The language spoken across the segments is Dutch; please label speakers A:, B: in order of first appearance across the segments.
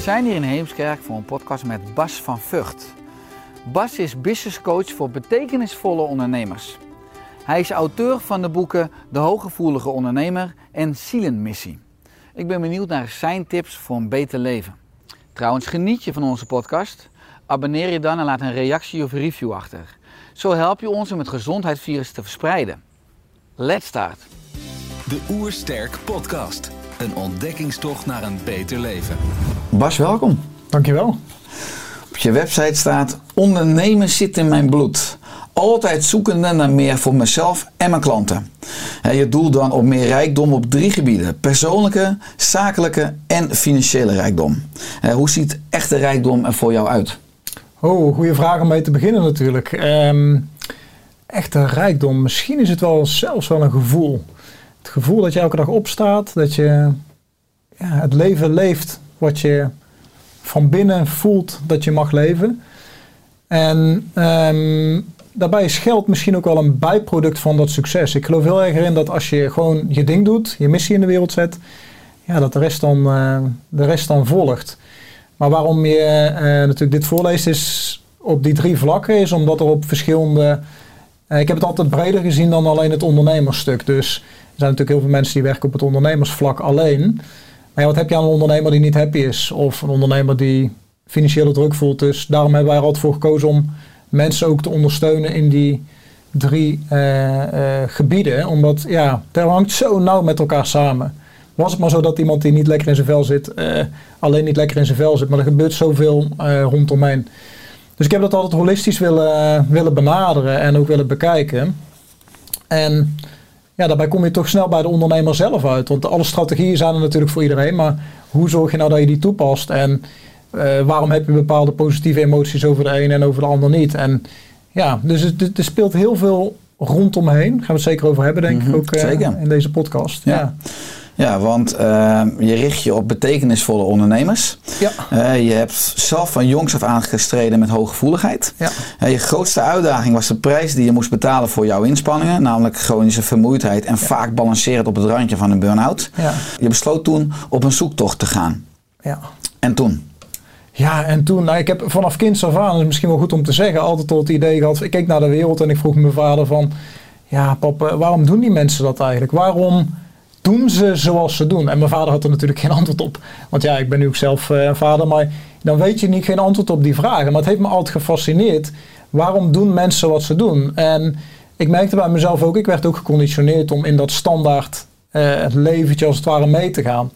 A: Zijn hier in Heemskerk voor een podcast met Bas van Vught. Bas is businesscoach voor betekenisvolle ondernemers. Hij is auteur van de boeken De Hooggevoelige Ondernemer en Zielenmissie. Ik ben benieuwd naar zijn tips voor een beter leven. Trouwens, geniet je van onze podcast? Abonneer je dan en laat een reactie of review achter. Zo help je ons om het gezondheidsvirus te verspreiden. Let's start!
B: De Oersterk Podcast. Een ontdekkingstocht naar een beter leven.
A: Bas, welkom.
C: Dankjewel.
A: Op je website staat: Ondernemen zit in mijn bloed. Altijd zoekende naar meer voor mezelf en mijn klanten. Hè, Je doel dan op meer rijkdom op drie gebieden: persoonlijke, zakelijke en financiële rijkdom. Hè, Hoe ziet echte rijkdom er voor jou uit?
C: Oh, goede vraag om mee te beginnen natuurlijk. Ehm, echte rijkdom, misschien is het wel zelfs wel een gevoel. Gevoel dat je elke dag opstaat, dat je ja, het leven leeft wat je van binnen voelt dat je mag leven. En ehm, daarbij is geld misschien ook wel een bijproduct van dat succes. Ik geloof heel erg erin dat als je gewoon je ding doet, je missie in de wereld zet, ja, dat de rest dan, eh, de rest dan volgt. Maar waarom je eh, natuurlijk dit voorleest is op die drie vlakken, is omdat er op verschillende. eh, ik heb het altijd breder gezien dan alleen het ondernemersstuk. Dus zijn natuurlijk heel veel mensen die werken op het ondernemersvlak alleen. Maar ja, wat heb je aan een ondernemer die niet happy is? Of een ondernemer die financiële druk voelt. Dus daarom hebben wij er altijd voor gekozen om mensen ook te ondersteunen in die drie eh, eh, gebieden. Omdat ja, het hangt zo nauw met elkaar samen. Was het maar zo dat iemand die niet lekker in zijn vel zit, eh, alleen niet lekker in zijn vel zit. Maar er gebeurt zoveel eh rondomheen. Dus ik heb dat altijd holistisch willen, willen benaderen en ook willen bekijken. En ja, daarbij kom je toch snel bij de ondernemer zelf uit. Want alle strategieën zijn er natuurlijk voor iedereen. Maar hoe zorg je nou dat je die toepast? En eh, waarom heb je bepaalde positieve emoties over de een en over de ander niet? En ja, dus er speelt heel veel rondomheen. Daar gaan we het zeker over hebben, denk
A: Mhm,
C: ik, ook eh,
A: zeker.
C: in deze podcast.
A: Ja.
C: Ja.
A: Ja, want eh, je richt je op betekenisvolle ondernemers.
C: Ja.
A: Eh, je hebt zelf van jongs af aan gestreden met hooggevoeligheid.
C: Ja.
A: Eh, je grootste uitdaging was de prijs die je moest betalen voor jouw inspanningen, namelijk chronische vermoeidheid en vaak balancerend op het randje van een burn-out.
C: Ja.
A: Je besloot toen op een zoektocht te gaan.
C: Ja.
A: En toen?
C: Ja, en toen, nou, ik heb vanaf kinds af aan, dat is misschien wel goed om te zeggen, altijd tot het idee gehad. Ik keek naar de wereld en ik vroeg mijn vader van, ja papa, waarom doen die mensen dat eigenlijk? Waarom doen ze zoals ze doen? En mijn vader had er natuurlijk geen antwoord op. Want ja, ik ben nu ook zelf eh, vader, maar dan weet je niet geen antwoord op die vragen. Maar het heeft me altijd gefascineerd. Waarom doen mensen wat ze doen? En ik merkte bij mezelf ook, ik werd ook geconditioneerd om in dat standaard eh, het leventje als het ware mee te gaan.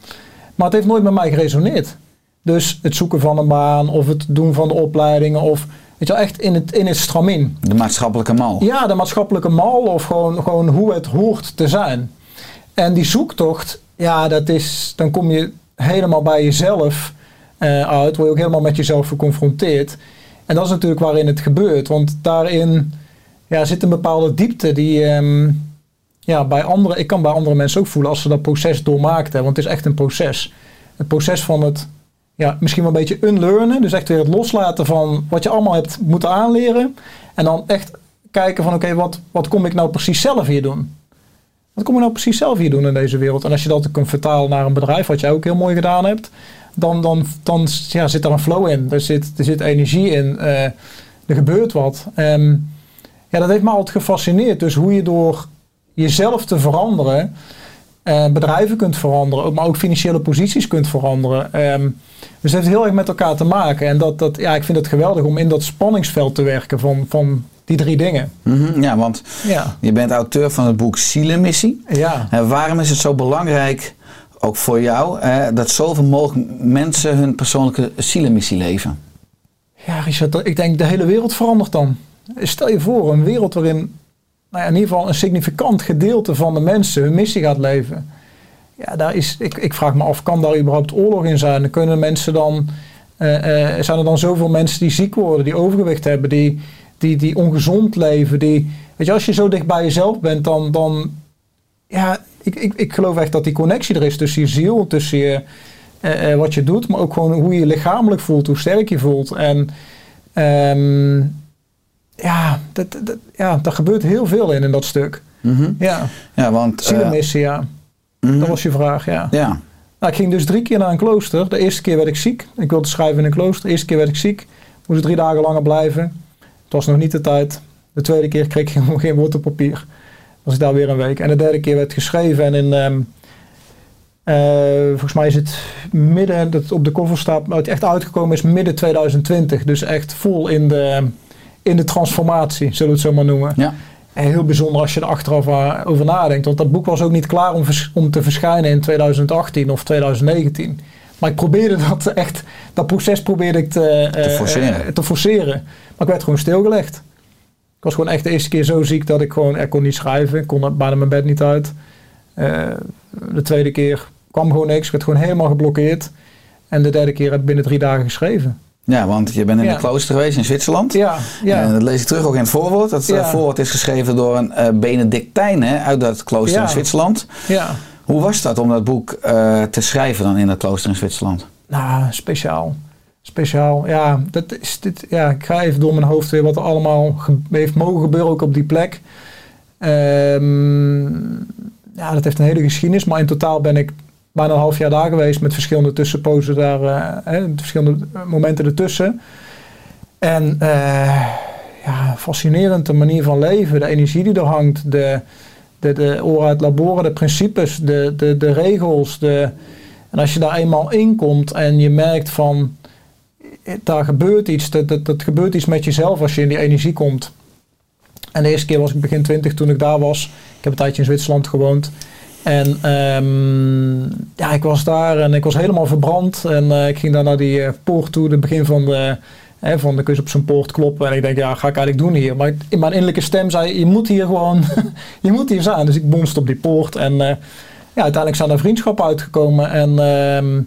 C: Maar het heeft nooit met mij geresoneerd. Dus het zoeken van een baan of het doen van de opleidingen of weet je wel, echt in het, in het stramien.
A: De maatschappelijke mal.
C: Ja, de maatschappelijke mal of gewoon, gewoon hoe het hoort te zijn. En die zoektocht, ja, dat is, dan kom je helemaal bij jezelf eh, uit, word je ook helemaal met jezelf geconfronteerd. En dat is natuurlijk waarin het gebeurt, want daarin ja, zit een bepaalde diepte die, ehm, ja, bij andere, ik kan bij andere mensen ook voelen als ze dat proces doormaakten, want het is echt een proces. Het proces van het, ja, misschien wel een beetje unlearnen, dus echt weer het loslaten van wat je allemaal hebt moeten aanleren. En dan echt kijken van oké, wat, wat kom ik nou precies zelf hier doen? Wat kom ik nou precies zelf hier doen in deze wereld? En als je dat kunt vertalen naar een bedrijf, wat jij ook heel mooi gedaan hebt, dan, dan, dan ja, zit er een flow in. Er zit, er zit energie in. eh, er gebeurt wat. En ja, dat heeft me altijd gefascineerd. Dus hoe je door jezelf te veranderen, eh, bedrijven kunt veranderen, maar ook financiële posities kunt veranderen. Ehm, dus het heeft heel erg met elkaar te maken. En dat, dat, ja, ik vind het geweldig om in dat spanningsveld te werken van, van die drie dingen.
A: Mhm, Ja, want
C: Ja,
A: je bent auteur van het boek Zielenmissie.
C: ja.
A: En waarom is het zo belangrijk, ook voor jou, eh, dat zoveel mogelijk mensen hun persoonlijke zielenmissie leven?
C: Ja, Richard, ik denk de hele wereld verandert dan. Stel je voor, een wereld waarin nou in ieder geval een significant gedeelte van de mensen hun missie gaat leven. Ja, daar is, ik, ik vraag me af, kan daar überhaupt oorlog in zijn? Kunnen mensen dan, eh, eh, zijn er dan zoveel mensen die ziek worden, die overgewicht hebben, die, die, die ongezond leven? Die, weet je, als je zo dicht bij jezelf bent, dan, dan ja, ik, ik, ik geloof echt dat die connectie er is tussen je ziel, tussen je, eh, wat je doet, maar ook gewoon hoe je je lichamelijk voelt, hoe sterk je voelt. En ehm, ja, dat, dat, ja, daar gebeurt heel veel in, in dat stuk.
A: Mhm.
C: Ja,
A: Ja, want... eh,
C: zielenmissie, ja.
A: mhm.
C: Dat was je vraag, ja.
A: Ja,
C: Nou, ik ging dus drie keer naar een klooster. De eerste keer werd ik ziek. Ik wilde schrijven in een klooster. De eerste keer werd ik ziek. Moest drie dagen langer blijven. Het was nog niet de tijd. De tweede keer kreeg ik helemaal geen woord op papier. Was ik daar weer een week. En de derde keer werd geschreven. En in, ehm, eh, volgens mij is het midden, dat het op de cover staat, maar het echt uitgekomen is midden 2020. Dus echt vol in de, in de transformatie, zullen we het zo maar noemen.
A: ja.
C: En heel bijzonder als je er achteraf eh, over nadenkt. Want dat boek was ook niet klaar om, om te verschijnen in 2018 of 2019. Maar ik probeerde dat echt, dat proces probeerde ik te, eh,
A: forceren.
C: eh, te forceren. Maar ik werd gewoon stilgelegd. Ik was gewoon echt de eerste keer zo ziek dat ik gewoon er kon niet schrijven. Ik kon bijna mijn bed niet uit. De tweede keer kwam gewoon niks. Ik werd gewoon helemaal geblokkeerd. En de derde keer heb ik binnen drie dagen geschreven.
A: Ja, want je bent in
C: Ja.
A: een klooster geweest in Zwitserland.
C: Ja, ja.
A: En dat lees ik terug ook in het voorwoord. Dat eh,
C: Ja.
A: voorwoord is geschreven door een eh, Benedictijn hè, uit dat klooster
C: Ja.
A: in Zwitserland.
C: ja.
A: Hoe was dat om dat boek eh, te schrijven dan in dat klooster in Zwitserland?
C: Nou, speciaal. Speciaal. Ja, dat is dit, ja, ik ga even door mijn hoofd weer wat er allemaal heeft mogen gebeuren ook op die plek. Ehm, ja, dat heeft een hele geschiedenis. Maar in totaal ben ik bijna een half jaar daar geweest met verschillende tussenpozen daar, eh, hè, verschillende momenten ertussen. En eh, ja, fascinerend de manier van leven, de energie die er hangt, de, de, de ora uit laboren, de principes, de, de, de regels. De, en als je daar eenmaal in komt en je merkt van, eh, daar gebeurt iets, dat, dat, dat gebeurt iets met jezelf als je in die energie komt. En de eerste keer was ik begin twintig toen ik daar was. Ik heb een tijdje in Zwitserland gewoond. En ehm, ja, ik was daar en ik was helemaal verbrand. En eh, ik ging daar naar die eh, poort toe, het begin van de, hè, van de kus op zijn poort kloppen. En ik denk, ja, ga ik eigenlijk doen hier? Maar in mijn innerlijke stem zei, je moet hier gewoon, je moet hier zijn. Dus ik bonste op die poort en eh, ja, uiteindelijk zijn er vriendschappen uitgekomen. En ehm,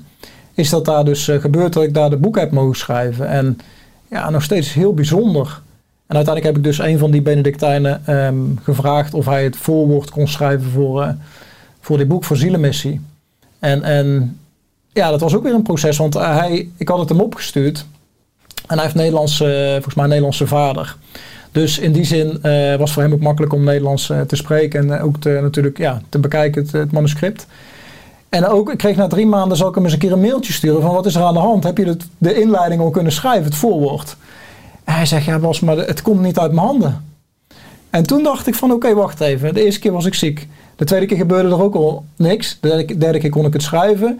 C: is dat daar dus gebeurd dat ik daar de boek heb mogen schrijven. En ja, nog steeds heel bijzonder. En uiteindelijk heb ik dus een van die Benedictijnen ehm, gevraagd of hij het voorwoord kon schrijven voor, voor dit boek, voor Zielenmissie. En, en ja, dat was ook weer een proces, want eh, hij, ik had het hem opgestuurd. En hij heeft Nederlands, eh, volgens mij een Nederlandse vader. Dus in die zin eh, was het voor hem ook makkelijk om Nederlands te spreken en ook te, natuurlijk ja, te bekijken, het, manuscript. En ook, ik kreeg na drie maanden, zal ik hem eens een keer een mailtje sturen van wat is er aan de hand? Heb je het, de inleiding al kunnen schrijven, het voorwoord? En hij zegt, ja Bas, maar het komt niet uit mijn handen. En toen dacht ik van, oké, wacht even. De eerste keer was ik ziek. De tweede keer gebeurde er ook al niks. De derde, derde keer kon ik het schrijven.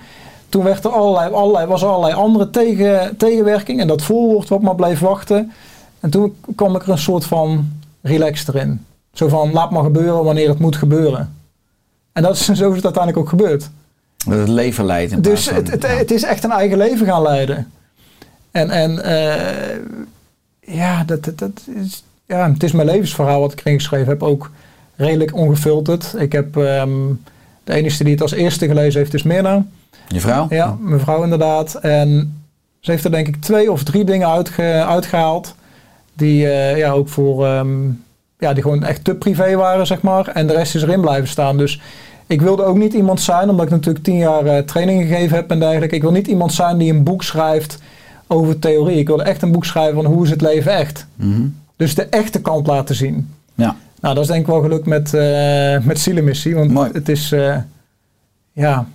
C: Toen werd er allerlei, allerlei, was er allerlei andere tegen, tegenwerking. En dat voorwoord wat maar bleef wachten. En toen kwam ik er een soort van relax erin. Zo van, laat maar gebeuren wanneer het moet gebeuren. En dat is, zo is het uiteindelijk ook gebeurd.
A: Dat het leven leidt.
C: Dus het, het,
A: ja.
C: het is echt een eigen leven gaan leiden. En, en eh, ja, dat, dat, dat is, ja, het is mijn levensverhaal wat ik erin geschreven heb. Ook redelijk ongefilterd. Ik heb ehm, de enige die het als eerste gelezen heeft is Mirna.
A: Je vrouw?
C: Ja, mevrouw inderdaad. En ze heeft er denk ik twee of drie dingen uitge- uitgehaald. Die eh, ja, ook voor ehm, ja, die gewoon echt te privé waren, zeg maar. En de rest is erin blijven staan. Dus ik wilde ook niet iemand zijn, omdat ik natuurlijk tien jaar eh, training gegeven heb en dergelijke. Ik wil niet iemand zijn die een boek schrijft over theorie. Ik wilde echt een boek schrijven van hoe is het leven echt.
A: Mhm.
C: Dus de echte kant laten zien.
A: Ja.
C: Nou, dat is denk ik wel gelukt met, eh met. Want
A: Mooi.
C: het is, eh, ja,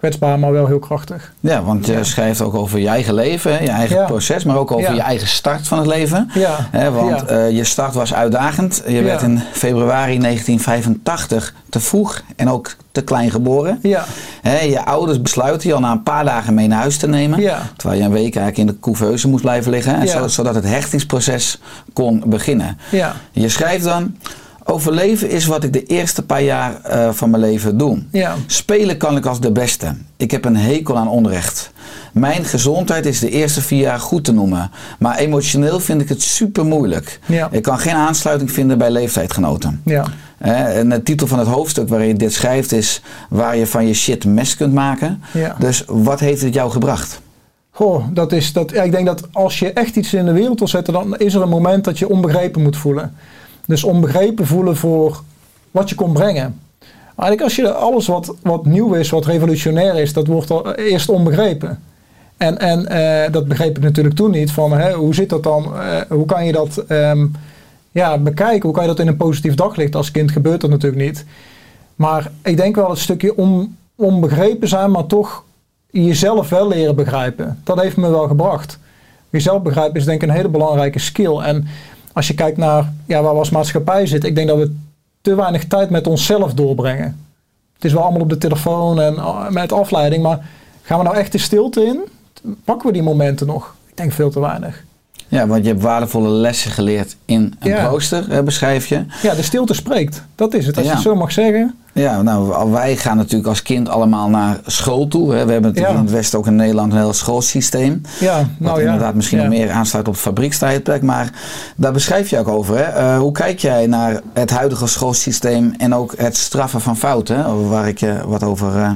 C: Kwetsbaar, maar wel heel krachtig.
A: Ja, want je
C: Ja.
A: schrijft ook over je eigen leven, je eigen
C: Ja.
A: proces, maar ook over
C: Ja.
A: je eigen start van het leven.
C: Ja,
A: Hè, want
C: ja.
A: eh, je start was uitdagend. Je
C: Ja.
A: werd in februari 1985 te vroeg en ook te klein geboren.
C: ja,
A: Hè, je ouders besluiten je al na een paar dagen mee naar huis te nemen.
C: Ja.
A: Terwijl je een week eigenlijk in de couveuse moest blijven liggen. hè,
C: Ja.
A: zo- zodat het hechtingsproces kon beginnen.
C: ja,
A: Je schrijft dan... Overleven is wat ik de eerste paar jaar eh, van mijn leven doe.
C: ja,
A: Spelen kan ik als de beste. Ik heb een hekel aan onrecht. Mijn gezondheid is de eerste vier jaar goed te noemen. Maar emotioneel vind ik het super moeilijk.
C: Ja.
A: Ik kan geen aansluiting vinden bij leeftijdgenoten.
C: ja.
A: Hè, En de titel van het hoofdstuk waarin je dit schrijft is... waar je van je shit mes kunt maken.
C: Ja.
A: Dus wat heeft het jou gebracht?
C: Goh, dat is dat. Ja, ik denk dat als je echt iets in de wereld wil zetten, dan is er een moment dat je onbegrepen moet voelen. Dus onbegrepen voelen voor wat je kon brengen. Eigenlijk als je alles wat, wat nieuw is, wat revolutionair is, dat wordt al eerst onbegrepen. En, en eh, dat begreep ik natuurlijk toen niet. Van, hè, hoe zit dat dan? Eh, hoe kan je dat ehm, ja, bekijken? Hoe kan je dat in een positief daglicht? Als kind gebeurt dat natuurlijk niet. Maar ik denk wel het stukje on, onbegrepen zijn, maar toch jezelf wel leren begrijpen. Dat heeft me wel gebracht. Jezelf begrijpen is denk ik een hele belangrijke skill. En als je kijkt naar ja, waar we als maatschappij zitten, ik denk dat we te weinig tijd met onszelf doorbrengen. Het is wel allemaal op de telefoon en uh, met afleiding, maar gaan we nou echt de stilte in? Pakken we die momenten nog? Ik denk veel te weinig.
A: Ja, want je hebt waardevolle lessen geleerd in een
C: Ja.
A: rooster, beschrijf je.
C: Ja, de stilte spreekt. Dat is het. Als
A: Ja.
C: je het zo mag zeggen.
A: Ja, nou, wij gaan natuurlijk als kind allemaal naar school toe. Hè. We hebben natuurlijk
C: Ja.
A: in het Westen ook in Nederland een heel schoolsysteem.
C: Ja,
A: Wat
C: nou ja.
A: inderdaad misschien nog meer aansluit op het fabriekstijdperk. Maar daar beschrijf je ook over. Hè? Eh, hoe kijk jij naar het huidige schoolsysteem en ook het straffen van fouten? Waar ik je wat over, eh,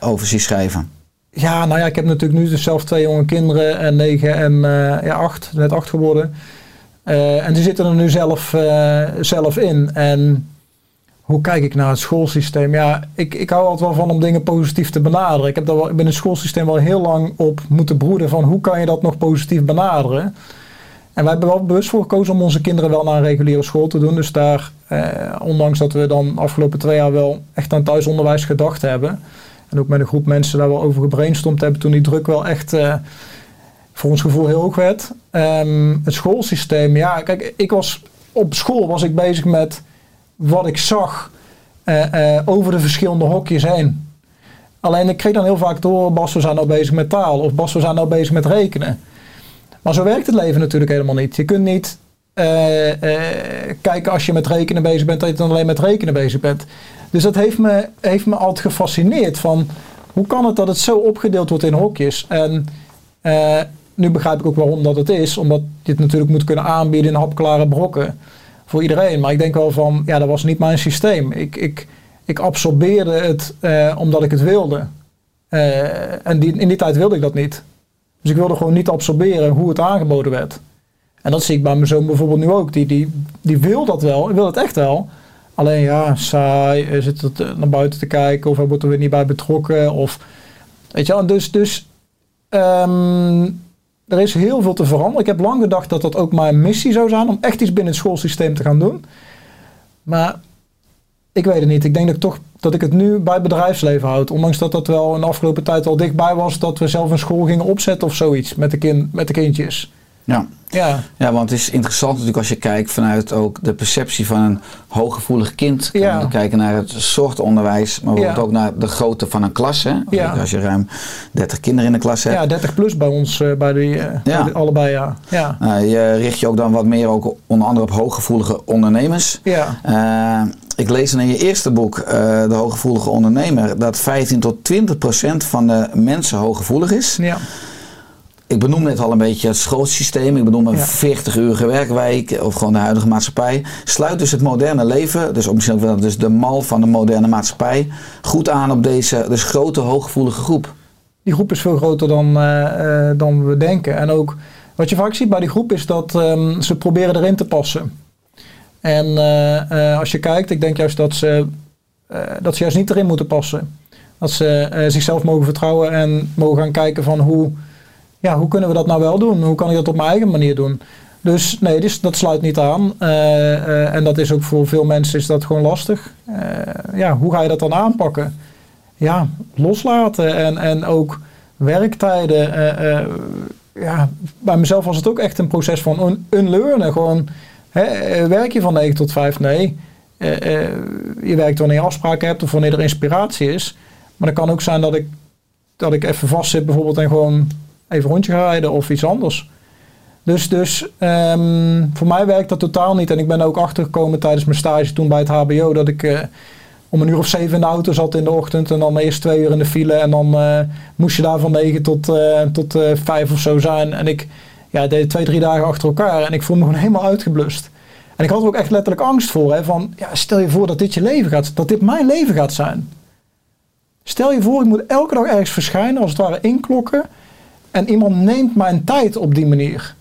A: over zie schrijven.
C: Ja, nou ja, ik heb natuurlijk nu dus zelf twee jonge kinderen, en negen en eh, ja, acht, net acht geworden. Eh, en die zitten er nu zelf, eh, zelf in. En hoe kijk ik naar het schoolsysteem? Ja, ik, ik hou altijd wel van om dingen positief te benaderen. Ik, heb daar wel, ben het schoolsysteem wel heel lang op moeten broeden van hoe kan je dat nog positief benaderen. En wij hebben wel bewust voor gekozen om onze kinderen wel naar een reguliere school te doen. Dus daar, eh, ondanks dat we dan afgelopen twee jaar wel echt aan thuisonderwijs gedacht hebben. En ook met een groep mensen daar wel over gebrainstormd hebben toen die druk wel echt eh, voor ons gevoel heel hoog werd. Ehm, het schoolsysteem, ja, kijk, ik was op school was ik bezig met wat ik zag eh, eh, over de verschillende hokjes heen. Alleen ik kreeg dan heel vaak door, Bas, we zijn nou bezig met taal. Of Bas, we zijn nou bezig met rekenen. Maar zo werkt het leven natuurlijk helemaal niet. Je kunt niet kijken als je met rekenen bezig bent, dat je dan alleen met rekenen bezig bent. Dus dat heeft me, heeft me altijd gefascineerd van hoe kan het dat het zo opgedeeld wordt in hokjes? En eh, nu begrijp ik ook waarom dat het is, omdat je het natuurlijk moet kunnen aanbieden in hapklare brokken voor iedereen. Maar ik denk wel van, ja, dat was niet mijn systeem. Ik, ik, ik absorbeerde het eh, omdat ik het wilde. Eh, en die, in die tijd wilde ik dat niet. Dus ik wilde gewoon niet absorberen hoe het aangeboden werd. En dat zie ik bij mijn zoon bijvoorbeeld nu ook. Die, die, die wil dat wel, hij wil het echt wel. Alleen ja, saai, hij zit het, eh, naar buiten te kijken of hij wordt er weer niet bij betrokken. Of, weet je dus, dus ehm, er is heel veel te veranderen. Ik heb lang gedacht dat dat ook mijn missie zou zijn om echt iets binnen het schoolsysteem te gaan doen. Maar ik weet het niet. Ik denk dat ik toch dat ik het nu bij het bedrijfsleven houd. Ondanks dat dat wel in de afgelopen tijd al dichtbij was dat we zelf een school gingen opzetten of zoiets met de, kind, met de kindjes.
A: Ja.
C: Ja,
A: ja, want het is interessant natuurlijk als je kijkt vanuit ook de perceptie van een hooggevoelig kind. Kan
C: Ja.
A: kijken naar het soort onderwijs, maar bijvoorbeeld
C: Ja.
A: ook naar de grootte van een klas. Hè?
C: Ja.
A: Als je ruim 30 kinderen in de klas hebt.
C: ja 30 plus bij ons, eh, bij, die, eh,
A: Ja.
C: allebei, ja. Ja,
A: Nou, je richt je ook dan wat meer ook onder andere op hooggevoelige ondernemers.
C: ja,
A: Eh, ik lees in je eerste boek, De Hooggevoelige Ondernemer, dat 15 tot 20 procent van de mensen hooggevoelig is.
C: ja.
A: Ik benoem net al een beetje het schoolsysteem. Ik benoem een
C: Ja.
A: 40-urige werkweek of gewoon de huidige maatschappij. Sluit dus het moderne leven, dus misschien ook wel dus de mal van de moderne maatschappij, goed aan op deze dus grote hooggevoelige groep.
C: Die groep is veel groter dan, eh, eh, dan we denken. En ook wat je vaak ziet bij die groep is dat ehm, ze proberen erin te passen. En eh, als je kijkt, ik denk juist dat ze, dat ze juist niet erin moeten passen. Dat ze zichzelf mogen vertrouwen en mogen gaan kijken van hoe, ja, hoe kunnen we dat nou wel doen? Hoe kan ik dat op mijn eigen manier doen? Dus nee, dus dat sluit niet aan. Eh, eh, en dat is ook voor veel mensen is dat gewoon lastig. Eh, ja, hoe ga je dat dan aanpakken? ja, loslaten. En, en ook werktijden. ja, bij mezelf was het ook echt een proces van un- unlearnen. Gewoon, hè, werk je van 9 tot 5? Nee. Je werkt wanneer je afspraken hebt of wanneer er inspiratie is. Maar het kan ook zijn dat ik, dat ik even vastzit bijvoorbeeld en gewoon even rondje ga rijden of iets anders. Dus, dus ehm, voor mij werkt dat totaal niet. En ik ben ook achtergekomen tijdens mijn stage toen bij het HBO dat ik eh, om een uur of zeven in de auto zat in de ochtend. En dan eerst twee uur in de file. En dan eh, moest je daar van negen tot, eh, tot vijf of zo zijn. En ik ja, deed twee, drie dagen achter elkaar. En ik voelde me gewoon helemaal uitgeblust. En ik had ook echt letterlijk angst voor. Hè, van, ja, stel je voor dat dit je leven gaat, dat dit mijn leven gaat zijn. Stel je voor, ik moet elke dag ergens verschijnen, als het ware inklokken. En iemand neemt mijn tijd op die manier.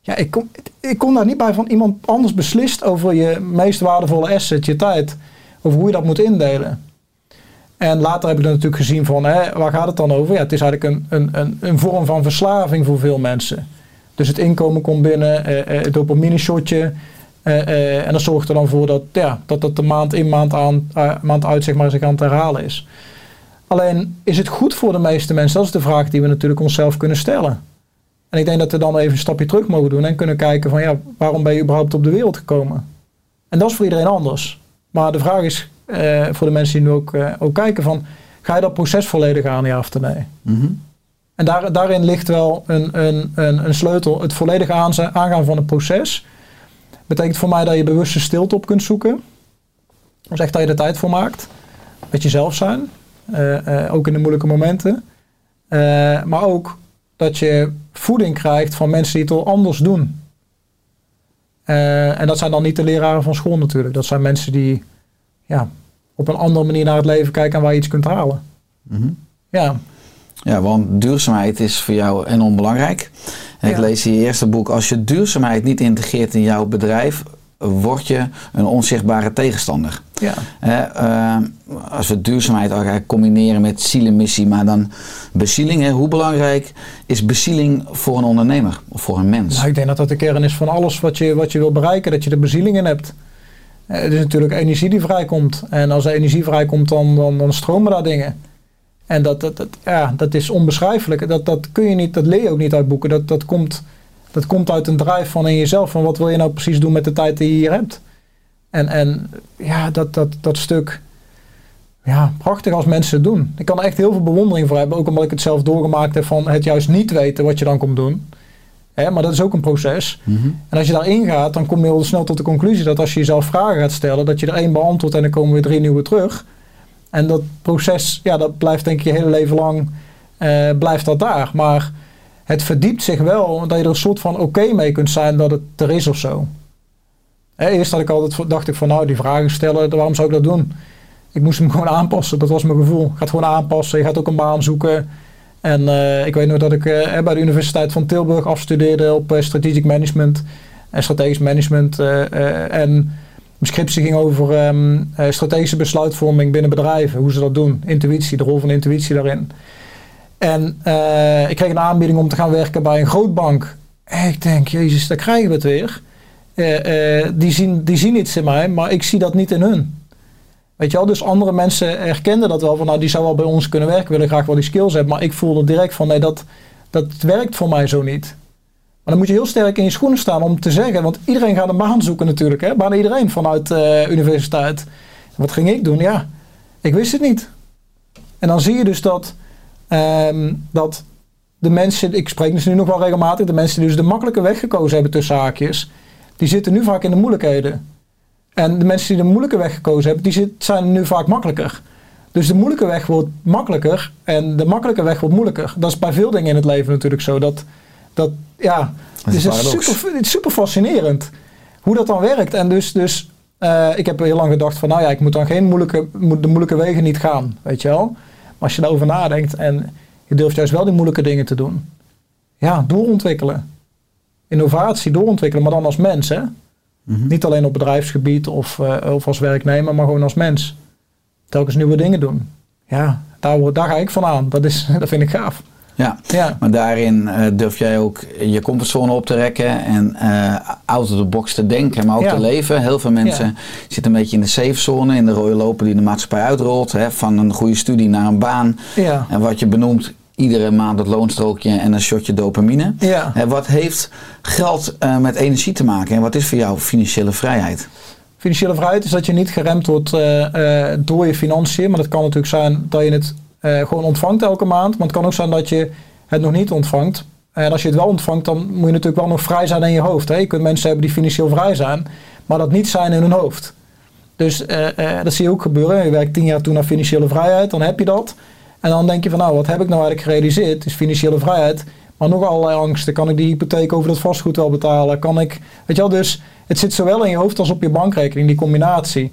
C: Ja, ik kom, ik kom daar niet bij van iemand anders beslist over je meest waardevolle asset, je tijd. Over hoe je dat moet indelen. En later heb ik natuurlijk gezien van, hè, waar gaat het dan over? Ja, het is eigenlijk een, een, een, een vorm van verslaving voor veel mensen. Dus het inkomen komt binnen, eh, eh, het dopamine shotje. eh, eh, en dat zorgt er dan voor dat, ja, dat dat de maand in, maand, aan, eh, maand uit zeg maar, zich aan het herhalen is. Alleen, is het goed voor de meeste mensen? Dat is de vraag die we natuurlijk onszelf kunnen stellen. En ik denk dat we dan even een stapje terug mogen doen en kunnen kijken van, ja, waarom ben je überhaupt op de wereld gekomen? En dat is voor iedereen anders. Maar de vraag is eh, voor de mensen die nu ook, eh, ook kijken van, ga je dat proces volledig aan, ja of nee?
A: Mhm.
C: En daar, daarin ligt wel een, een, een, een sleutel. Het volledig aangaan van het proces betekent voor mij dat je bewuste stilte op kunt zoeken. Dus echt dat je er tijd voor maakt. Met jezelf zijn. Eh, eh, ook in de moeilijke momenten. Eh, maar ook dat je voeding krijgt van mensen die het al anders doen. En dat zijn dan niet de leraren van school natuurlijk. Dat zijn mensen die ja, op een andere manier naar het leven kijken en waar je iets kunt halen.
A: Mhm.
C: Ja,
A: Ja, want duurzaamheid is voor jou enorm belangrijk. En ik
C: Ja.
A: lees in je eerste boek, als je duurzaamheid niet integreert in jouw bedrijf, word je een onzichtbare tegenstander.
C: ja.
A: Eh, als we duurzaamheid eigenlijk combineren met zielenmissie, maar dan bezieling, hè, hoe belangrijk is bezieling voor een ondernemer of voor een mens?
C: Nou, ik denk dat dat de kern is van alles wat je, wat je wil bereiken, dat je er bezieling in hebt. Eh, Het is natuurlijk energie die vrijkomt. En als er energie vrijkomt, dan, dan, dan stromen daar dingen. En dat, dat, dat, ja, dat is onbeschrijfelijk. Dat, dat kun je niet, dat leer je ook niet uit boeken. Dat, dat, komt, dat komt uit een drive van in jezelf. Van wat wil je nou precies doen met de tijd die je hier hebt? En, en ja, dat, dat, dat stuk. Ja, prachtig als mensen het doen. Ik kan er echt heel veel bewondering voor hebben. Ook omdat ik het zelf doorgemaakt heb van het juist niet weten wat je dan komt doen. Hè, maar dat is ook een proces.
A: Mhm.
C: En als je daarin gaat, dan kom je heel snel tot de conclusie dat als je jezelf vragen gaat stellen, dat je er één beantwoordt en dan komen weer drie nieuwe terug. En dat proces, ja, dat blijft denk ik je hele leven lang, eh, blijft dat daar. Maar het verdiept zich wel, dat je er een soort van oké mee kunt zijn dat het er is of zo. Eerst had ik altijd, dacht ik van nou, die vragen stellen, waarom zou ik dat doen? Ik moest hem gewoon aanpassen, dat was mijn gevoel. Gaat gewoon aanpassen, je gaat ook een baan zoeken. En eh, ik weet nog dat ik eh, bij de Universiteit van Tilburg afstudeerde op eh, strategic management en strategisch management. en mijn scriptie ging over ehm, eh, strategische besluitvorming binnen bedrijven, hoe ze dat doen. Intuïtie, de rol van intuïtie daarin. En eh, ik kreeg een aanbieding om te gaan werken bij een grootbank. En ik denk, jezus, daar krijgen we het weer. Eh, eh, die, zien, die zien iets in mij, maar ik zie dat niet in hun. Weet je wel, dus andere mensen herkenden dat wel van, nou, die zou wel bij ons kunnen werken, willen graag wel die skills hebben. Maar ik voelde direct van, nee, dat, dat werkt voor mij zo niet. Maar dan moet je heel sterk in je schoenen staan om te zeggen, want iedereen gaat een baan zoeken natuurlijk, hè? bijna iedereen vanuit de universiteit. Wat ging ik doen? Ja, ik wist het niet. En dan zie je dus dat, ehm, dat de mensen, ik spreek dus nu nog wel regelmatig, de mensen die dus de makkelijke weg gekozen hebben tussen haakjes, die zitten nu vaak in de moeilijkheden. En de mensen die de moeilijke weg gekozen hebben, die zit, zijn nu vaak makkelijker. Dus de moeilijke weg wordt makkelijker en de makkelijke weg wordt moeilijker. Dat is bij veel dingen in het leven natuurlijk zo. Dat, dat ja,
A: Dat is
C: dus super, super fascinerend hoe dat dan werkt. En dus, dus eh, ik heb heel lang gedacht van, nou ja, ik moet dan geen moeilijke, moet de moeilijke wegen niet gaan, weet je wel. Als je daarover nadenkt en je durft juist wel die moeilijke dingen te doen. Ja, doorontwikkelen. Innovatie, doorontwikkelen, maar dan als mens, hè.
A: Mhm.
C: Niet alleen op bedrijfsgebied of, eh, of als werknemer, maar gewoon als mens. Telkens nieuwe dingen doen. Ja, daar, daar ga ik van aan. Dat, is, dat vind ik gaaf.
A: Ja,
C: Ja.
A: maar daarin eh, durf jij ook je comfortzone op te rekken en eh out of the box te denken, maar ook
C: Ja.
A: te leven. Heel veel mensen
C: Ja.
A: zitten een beetje in de safe zone, in de rode loper die de maatschappij uitrolt. Hè, van een goede studie naar een baan. En wat je benoemt, iedere maand het loonstrookje en een shotje dopamine.
C: Ja.
A: Hè, wat heeft geld eh, met energie te maken en wat is voor jou financiële vrijheid?
C: Financiële vrijheid is dat je niet geremd wordt door je financiën. Maar dat kan natuurlijk zijn dat je het eh, gewoon ontvangt elke maand. Maar het kan ook zijn dat je het nog niet ontvangt. En als je het wel ontvangt, dan moet je natuurlijk wel nog vrij zijn in je hoofd. Hè? Je kunt mensen hebben die financieel vrij zijn, maar dat niet zijn in hun hoofd. Dus eh, eh, dat zie je ook gebeuren. Je werkt tien jaar toe naar financiële vrijheid, dan heb je dat. En dan denk je van nou, wat heb ik nou eigenlijk gerealiseerd? Is financiële vrijheid. Maar nog allerlei angsten. Kan ik die hypotheek over dat vastgoed wel betalen? Kan ik, weet je wel, dus het zit zowel in je hoofd als op je bankrekening, die combinatie.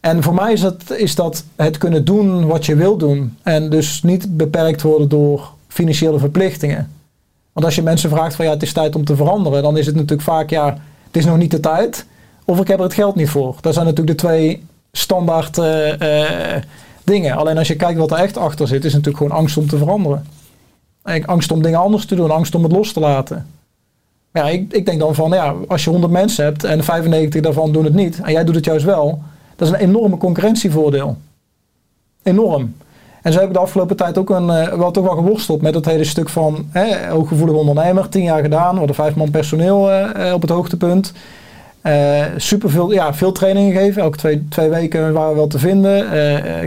C: En voor mij is dat, is dat het kunnen doen wat je wil doen. En dus niet beperkt worden door financiële verplichtingen. Want als je mensen vraagt van ja, het is tijd om te veranderen, dan is het natuurlijk vaak ja, het is nog niet de tijd. Of ik heb er het geld niet voor. Dat zijn natuurlijk de twee standaard eh, eh, dingen. Alleen als je kijkt wat er echt achter zit, is natuurlijk gewoon angst om te veranderen. En Angst om dingen anders te doen, angst om het los te laten. Ja, ik, ik denk dan van ja, als je 100 mensen hebt en 95 daarvan doen het niet, en jij doet het juist wel, dat is een enorme concurrentievoordeel. Enorm. En zo heb ik de afgelopen tijd ook een, eh, wel toch wel geworsteld met het hele stuk van hè, hooggevoelig ondernemer, tien jaar gedaan, hadden vijf man personeel eh, eh, op het hoogtepunt. Eh super veel, ja, veel trainingen gegeven. Elke twee, twee weken waren we wel te vinden.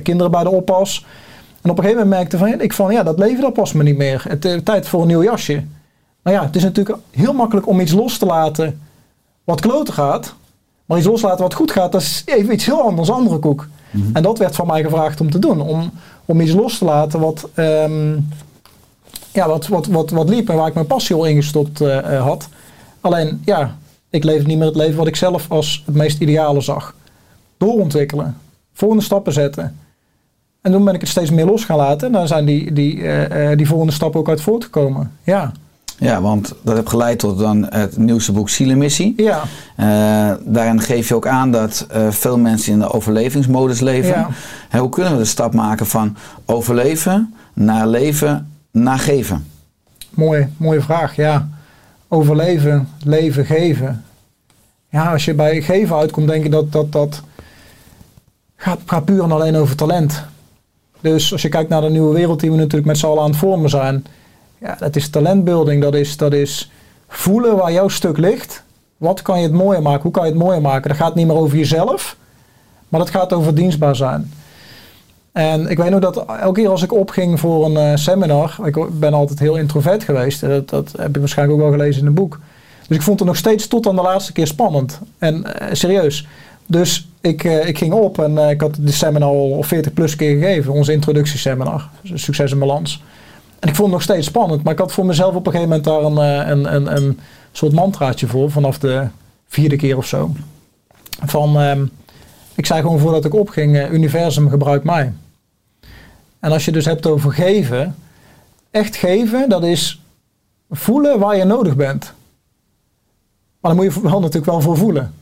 C: Kinderen bij de oppas. En op een gegeven moment merkte van, ik van ja, dat leven dat past me niet meer. Het is tijd voor een nieuw jasje. Nou ja, het is natuurlijk heel makkelijk om iets los te laten wat kloten gaat. Maar iets loslaten wat goed gaat, dat is even iets heel anders, andere koek. En dat werd van mij gevraagd om te doen. Om, om iets los te laten wat, ehm, ja, wat, wat, wat, wat liep en waar ik mijn passie al ingestopt eh, had. Alleen, ja, ik leef niet meer het leven wat ik zelf als het meest ideale zag. Doorontwikkelen. Volgende stappen zetten. En toen ben ik het steeds meer los gaan laten. En dan zijn die, die, eh, die volgende stappen ook uit voortgekomen. Ja,
A: Ja, want dat heeft geleid tot dan het nieuwste boek Zielemissie.
C: ja,
A: Eh, daarin geef je ook aan dat eh, veel mensen in de overlevingsmodus leven.
C: Ja.
A: Hoe kunnen we de stap maken van overleven naar leven naar geven?
C: mooie, mooie vraag. Ja, overleven, leven, geven. Ja, als je bij geven uitkomt, denk ik dat dat, dat gaat, gaat puur en alleen over talent. Dus als je kijkt naar de nieuwe wereld die we natuurlijk met z'n allen aan het vormen zijn. Ja, dat is talentbuilding. Dat is, dat is voelen waar jouw stuk ligt. Wat kan je het mooier maken? Hoe kan je het mooier maken? Dat gaat niet meer over jezelf. Maar dat gaat over dienstbaar zijn. En ik weet nog dat elke keer als ik opging voor een eh, seminar, ik ben altijd heel introvert geweest, eh, dat, dat heb je waarschijnlijk ook wel gelezen in een boek. Dus ik vond het nog steeds tot aan de laatste keer spannend. En eh, serieus. Dus ik, ik ging op en ik had de seminar al 40 plus keer gegeven, onze introductieseminar, Succes in Balans. En ik vond het nog steeds spannend, maar ik had voor mezelf op een gegeven moment daar een, eh, een, een, een soort mantraatje voor, vanaf de vierde keer of zo. Van, ehm, ik zei gewoon voordat ik opging, eh, universum gebruik mij. En als je dus hebt over geven, echt geven, dat is voelen waar je nodig bent. Maar dan moet je wel natuurlijk wel voor voelen.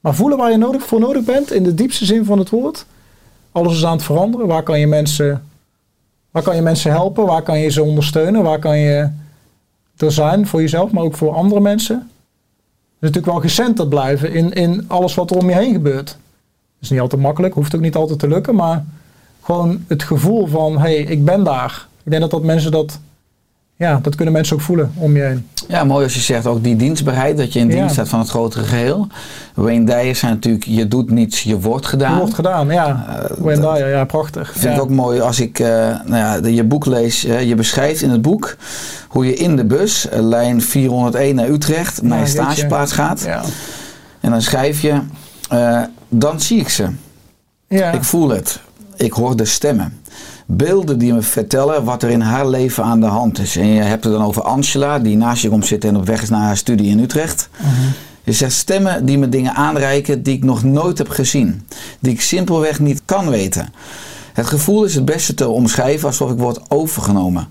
C: Maar voelen waar je nodig, voor nodig bent, in de diepste zin van het woord. Alles is aan het veranderen. Waar kan je mensen, waar kan je mensen helpen? Waar kan je ze ondersteunen? Waar kan je er zijn voor jezelf, maar ook voor andere mensen? Dus natuurlijk wel gecenterd blijven in, in alles wat er om je heen gebeurt. Dat is niet altijd makkelijk, hoeft ook niet altijd te lukken, maar gewoon het gevoel van, hé, hey, ik ben daar. Ik denk dat dat mensen dat, ja, dat kunnen mensen ook voelen om je heen.
A: Ja, mooi als je zegt ook die dienstbaarheid, dat je in
C: Ja.
A: dienst staat van het grotere geheel. Wayne Dyer zei natuurlijk, je doet niets, je wordt gedaan.
C: Dat wordt gedaan, ja.
A: Eh,
C: Wayne Dyer, ja, prachtig.
A: vind
C: ja.
A: ik ook mooi als ik eh, nou ja, je boek lees. je beschrijft in het boek hoe je in de bus, eh, lijn 401 naar Utrecht, naar je stageplaats gaat.
C: Ja.
A: En dan schrijf je, dan zie ik ze.
C: Ja.
A: Ik voel het. Ik hoor de stemmen. Beelden die me vertellen wat er in haar leven aan de hand is. En je hebt het dan over Angela, die naast je komt zitten en op weg is naar haar studie in Utrecht. Je zegt stemmen die me dingen aanreiken die ik nog nooit heb gezien. Die ik simpelweg niet kan weten. Het gevoel is het beste te omschrijven alsof ik word overgenomen.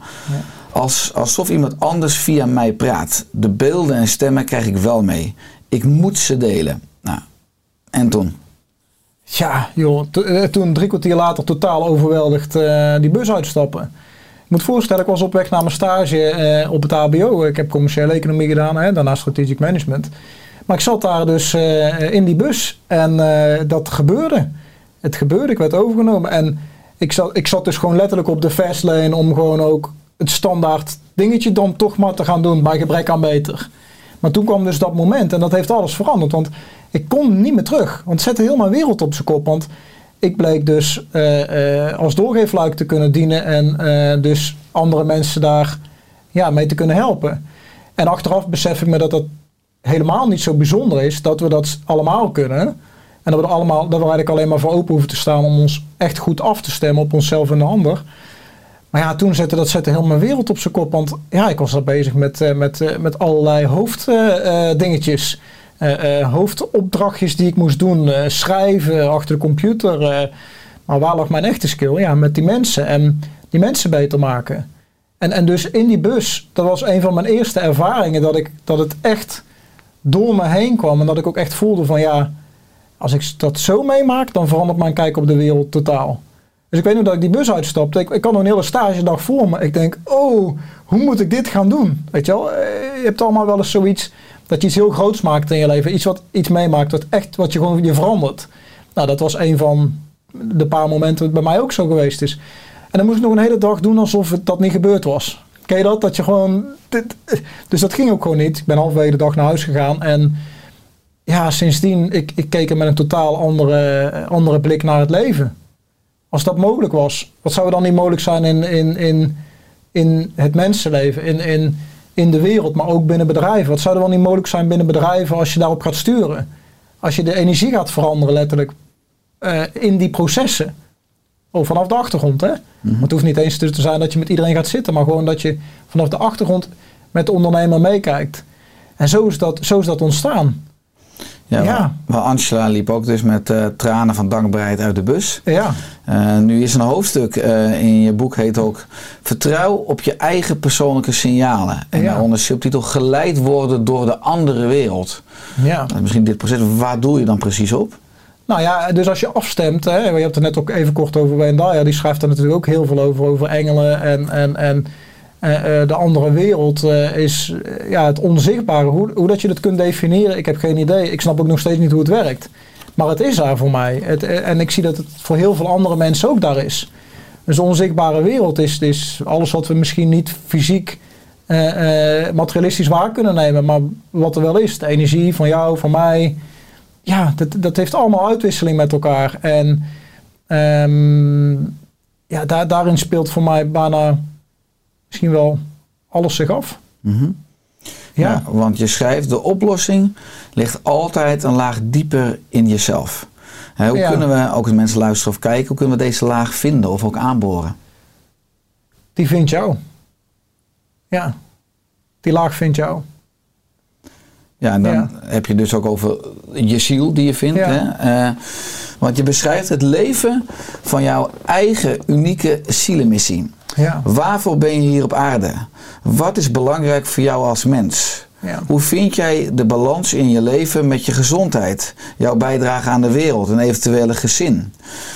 A: Als, alsof iemand anders via mij praat. De beelden en stemmen krijg ik wel mee. Ik moet ze delen. Nou, en toen?
C: Ja, joh. Eh, toen drie kwartier later totaal overweldigd eh, die bus uitstappen. moet voorstellen, ik was op weg naar mijn stage eh, op het HBO. Ik heb commerciële economie gedaan, hè, daarna strategic management. Maar ik zat daar dus in die bus en dat gebeurde. Het gebeurde, ik werd overgenomen. En ik zat, ik zat dus gewoon letterlijk op de fastlane om gewoon ook het standaard dingetje dan toch maar te gaan doen bij gebrek aan beter. Maar toen kwam dus dat moment en dat heeft alles veranderd. Want ik kon niet meer terug. Want het zette heel mijn wereld op zijn kop. Want ik bleek dus eh, eh, als doorgeefluik te kunnen dienen en eh, dus andere mensen daar ja, mee te kunnen helpen. En achteraf besef ik me dat dat helemaal niet zo bijzonder is dat we dat allemaal kunnen. En dat we er allemaal, dat we eigenlijk alleen maar voor open hoeven te staan om ons echt goed af te stemmen op onszelf en de ander. Maar ja, toen zette dat zette heel mijn wereld op zijn kop. Want ja, ik was daar bezig met, met, met allerlei hoofddingetjes. Hoofdopdrachtjes die ik moest doen. eh, schrijven achter de computer. eh. maar waar lag mijn echte skill? Ja, met die mensen. En die mensen beter maken. En, en dus in die bus, dat was een van mijn eerste ervaringen. Dat, ik, dat het echt door me heen kwam. En dat ik ook echt voelde van ja, als ik dat zo meemaak, dan verandert mijn kijk op de wereld totaal. Dus ik weet nog dat ik die bus uitstapte. Ik, ik had nog een hele stagedag voor me. Ik denk, oh, hoe moet ik dit gaan doen? Weet je wel, Eh, je hebt allemaal wel eens zoiets dat je iets heel groots maakt in je leven. Iets wat iets meemaakt, wat echt, wat je gewoon je verandert. Nou, dat was een van de paar momenten wat bij mij ook zo geweest is. En dan moest ik nog een hele dag doen alsof het dat niet gebeurd was. Ken je dat? Dat je gewoon... Dus dat ging ook gewoon niet. Ik ben halverwege de dag naar huis gegaan en ja, sindsdien, ik, ik keek er met een totaal andere, andere blik naar het leven. Als dat mogelijk was, wat zou er dan niet mogelijk zijn in, in, in, in het mensenleven, in, in, in de wereld, maar ook binnen bedrijven? Wat zou er wel niet mogelijk zijn binnen bedrijven als je daarop gaat sturen? Als je de energie gaat veranderen, letterlijk, eh, in die processen. Oh, vanaf de achtergrond, hè? Maar het hoeft niet eens te zijn dat je met iedereen gaat zitten, maar gewoon dat je vanaf de achtergrond met de ondernemer meekijkt. En zo is dat, zo is dat ontstaan.
A: Ja,
C: Ja.
A: Maar, maar Angela liep ook dus met eh, tranen van dankbaarheid uit de bus.
C: Ja,
A: Eh, nu is een hoofdstuk eh, in je boek heet ook Vertrouw op je eigen persoonlijke signalen. En
C: Ja.
A: daaronder subtitel Geleid worden door de andere wereld.
C: ja.
A: Misschien dit proces, waar doe je dan precies op?
C: Nou ja, dus als je afstemt, hè, je hebt het net ook even kort over Wendaya, die schrijft er natuurlijk ook heel veel over, over engelen en, en, en de andere wereld eh, is eh, ja, het onzichtbare. Hoe, hoe dat je dat kunt definiëren, ik heb geen idee. Ik snap ook nog steeds niet hoe het werkt. Maar het is daar voor mij. Het, eh, en ik zie dat het voor heel veel andere mensen ook daar is. Dus de onzichtbare wereld is, is alles wat we misschien niet fysiek eh, eh, materialistisch waar kunnen nemen, maar wat er wel is. De energie van jou, van mij. Ja, dat, dat heeft allemaal uitwisseling met elkaar. En ehm, ja, daar, daarin speelt voor mij bijna misschien wel alles zich af.
A: Mhm.
C: Ja,
A: Ja, want je schrijft, de oplossing ligt altijd een laag dieper in jezelf. Hè, hoe
C: Ja.
A: kunnen we, ook als mensen luisteren of kijken, hoe kunnen we deze laag vinden of ook aanboren?
C: die vindt jou. Ja, die laag vindt jou.
A: Ja, en dan
C: Ja.
A: heb je dus ook over je ziel die je vindt.
C: Ja.
A: Hè? Eh, want je beschrijft het leven van jouw eigen unieke zielenmissie.
C: Ja,
A: Waarvoor ben je hier op aarde? Wat is belangrijk voor jou als mens?
C: ja.
A: Hoe vind jij de balans in je leven met je gezondheid, jouw bijdrage aan de wereld en eventuele gezin?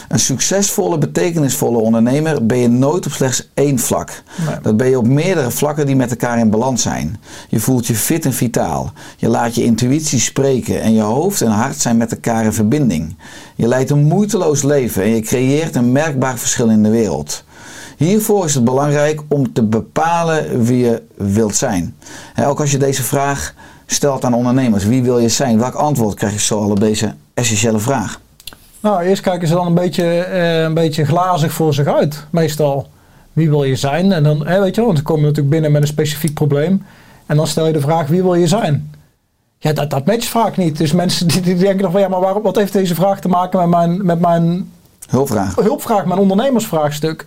A: Een succesvolle, betekenisvolle ondernemer ben je nooit op slechts één vlak.
C: Nee.
A: Dat ben je op meerdere vlakken die met elkaar in balans zijn. Je voelt je fit en vitaal. Je laat je intuïtie spreken en je hoofd en hart zijn met elkaar in verbinding. Je leidt een moeiteloos leven en je creëert een merkbaar verschil in de wereld. Hiervoor is het belangrijk om te bepalen wie je wilt zijn. Ook als je deze vraag stelt aan ondernemers, wie wil je zijn? Welk antwoord krijg je zo al op deze essentiële vraag?
C: Nou, eerst kijken ze dan een beetje, eh, een beetje glazig voor zich uit, meestal. Wie wil je zijn? En dan, hè, weet je wel, want ze komen natuurlijk binnen met een specifiek probleem. En dan stel je de vraag, wie wil je zijn? Ja, dat, dat matcht vaak niet. Dus mensen die, die denken dan van, ja, maar waarom, wat heeft deze vraag te maken met mijn, met mijn
A: Hulpvraag.
C: hulpvraag, mijn ondernemersvraagstuk.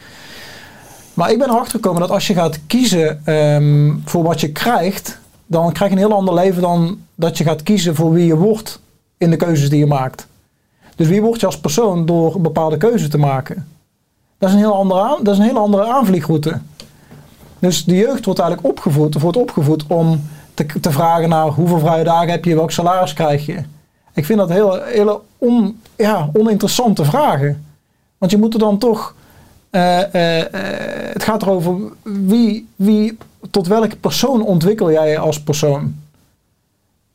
C: Maar ik ben erachter gekomen dat als je gaat kiezen ehm, voor wat je krijgt, dan krijg je een heel ander leven dan dat je gaat kiezen voor wie je wordt in de keuzes die je maakt. Dus wie word je als persoon door een bepaalde keuze te maken? Dat is een heel andere, aan, dat is een hele andere aanvliegroute. Dus de jeugd wordt eigenlijk opgevoed, wordt opgevoed om te, te vragen naar hoeveel vrije dagen heb je, welk salaris krijg je. Ik vind dat hele, hele on, ja, oninteressante vragen. Want je moet er dan toch eh, eh, eh, het gaat erover wie, wie, tot welke persoon ontwikkel jij je als persoon.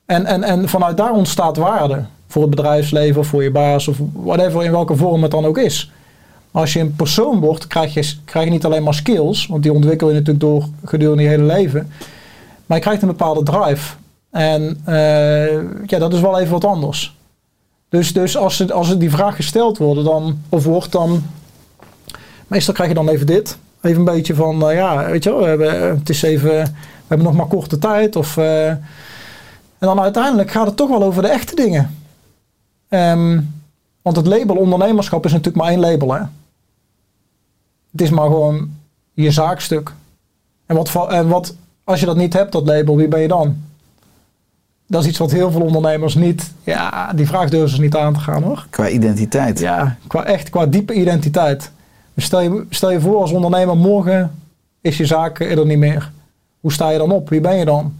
C: En, en, en vanuit daar ontstaat waarde voor het bedrijfsleven, voor je baas of whatever, in welke vorm het dan ook is. Als je een persoon wordt, krijg je, krijg je niet alleen maar skills, want die ontwikkel je natuurlijk door gedurende je hele leven. Maar je krijgt een bepaalde drive. En ja, dat is wel even wat anders. Dus, dus als, als die vraag gesteld wordt, dan, of wordt, dan. Meestal krijg je dan even dit. Even een beetje van, eh, ja, weet je wel, we hebben, het is even, we hebben nog maar korte tijd. Of, eh, en dan uiteindelijk gaat het toch wel over de echte dingen. Ehm, want het label ondernemerschap is natuurlijk maar één label, hè. Het is maar gewoon je zaakstuk. En wat, en wat, als je dat niet hebt, dat label, wie ben je dan? Dat is iets wat heel veel ondernemers niet, ja, die vraag durven ze niet aan te gaan hoor.
A: Qua identiteit.
C: Ja, qua, echt qua diepe identiteit. Stel je, stel je voor als ondernemer, morgen is je zaak er niet meer. Hoe sta je dan op? Wie ben je dan?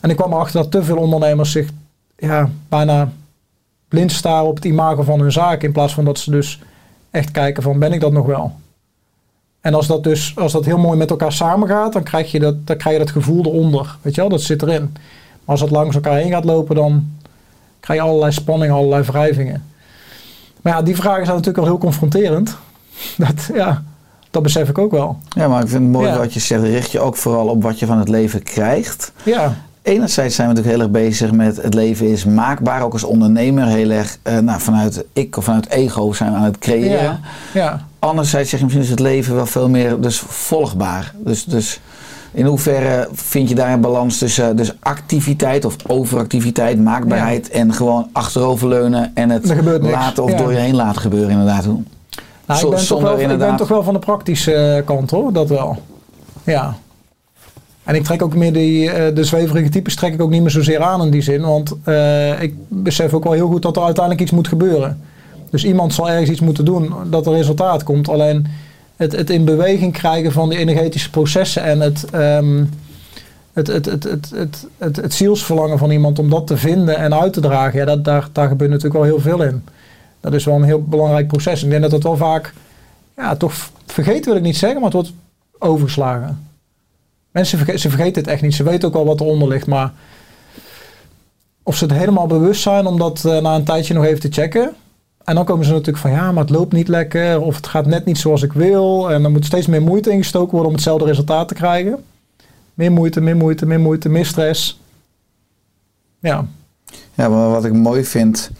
C: En ik kwam erachter dat te veel ondernemers zich ja, bijna blind staren op het imago van hun zaak. In plaats van dat ze dus echt kijken van, ben ik dat nog wel? En als dat dus, als dat heel mooi met elkaar samengaat, dan krijg je dat, dan krijg je dat gevoel eronder. Weet je wel, dat zit erin. Maar als dat langs elkaar heen gaat lopen, dan krijg je allerlei spanning, allerlei wrijvingen. Maar ja, die vragen zijn natuurlijk wel heel confronterend. Dat, ja, dat besef ik ook wel.
A: Ja, maar ik vind het mooi
C: Ja.
A: wat je zegt. Richt je ook vooral op wat je van het leven krijgt.
C: Ja,
A: Enerzijds zijn we natuurlijk heel erg bezig met het leven is maakbaar. Ook als ondernemer heel erg eh, nou, vanuit ik of vanuit ego zijn we aan het creëren.
C: ja, ja.
A: Anderzijds zeg je misschien is het leven wel veel meer dus volgbaar. Dus, dus in hoeverre vind je daar een balans tussen dus activiteit of overactiviteit, maakbaarheid en gewoon achteroverleunen en het laten of
C: Ja.
A: door je heen laten gebeuren inderdaad.
C: Nou, ik, ben toch wel, ik ben
A: inderdaad-
C: toch wel van de praktische eh, kant hoor, dat wel. Ja. En ik trek ook meer die, eh, de zweverige types trek ik ook niet meer zozeer aan in die zin. Want eh, ik besef ook wel heel goed dat er uiteindelijk iets moet gebeuren. Dus iemand zal ergens iets moeten doen dat er resultaat komt. Alleen het, het in beweging krijgen van die energetische processen en het, ehm, het, het, het, het, het, het, het zielsverlangen van iemand om dat te vinden en uit te dragen. Ja, dat, daar, daar gebeurt natuurlijk wel heel veel in. Dat is wel een heel belangrijk proces. Ik denk dat dat wel vaak, ja, toch vergeten wil ik niet zeggen, maar het wordt overgeslagen. Mensen ze vergeten het echt niet. Ze weten ook wel wat eronder ligt, maar of ze het helemaal bewust zijn om dat eh, na een tijdje nog even te checken. En dan komen ze natuurlijk van ja, maar het loopt niet lekker of het gaat net niet zoals ik wil. En dan moet steeds meer moeite ingestoken worden om hetzelfde resultaat te krijgen. Meer moeite, meer moeite, meer moeite, meer stress. Ja,
A: Ja, maar wat ik mooi vind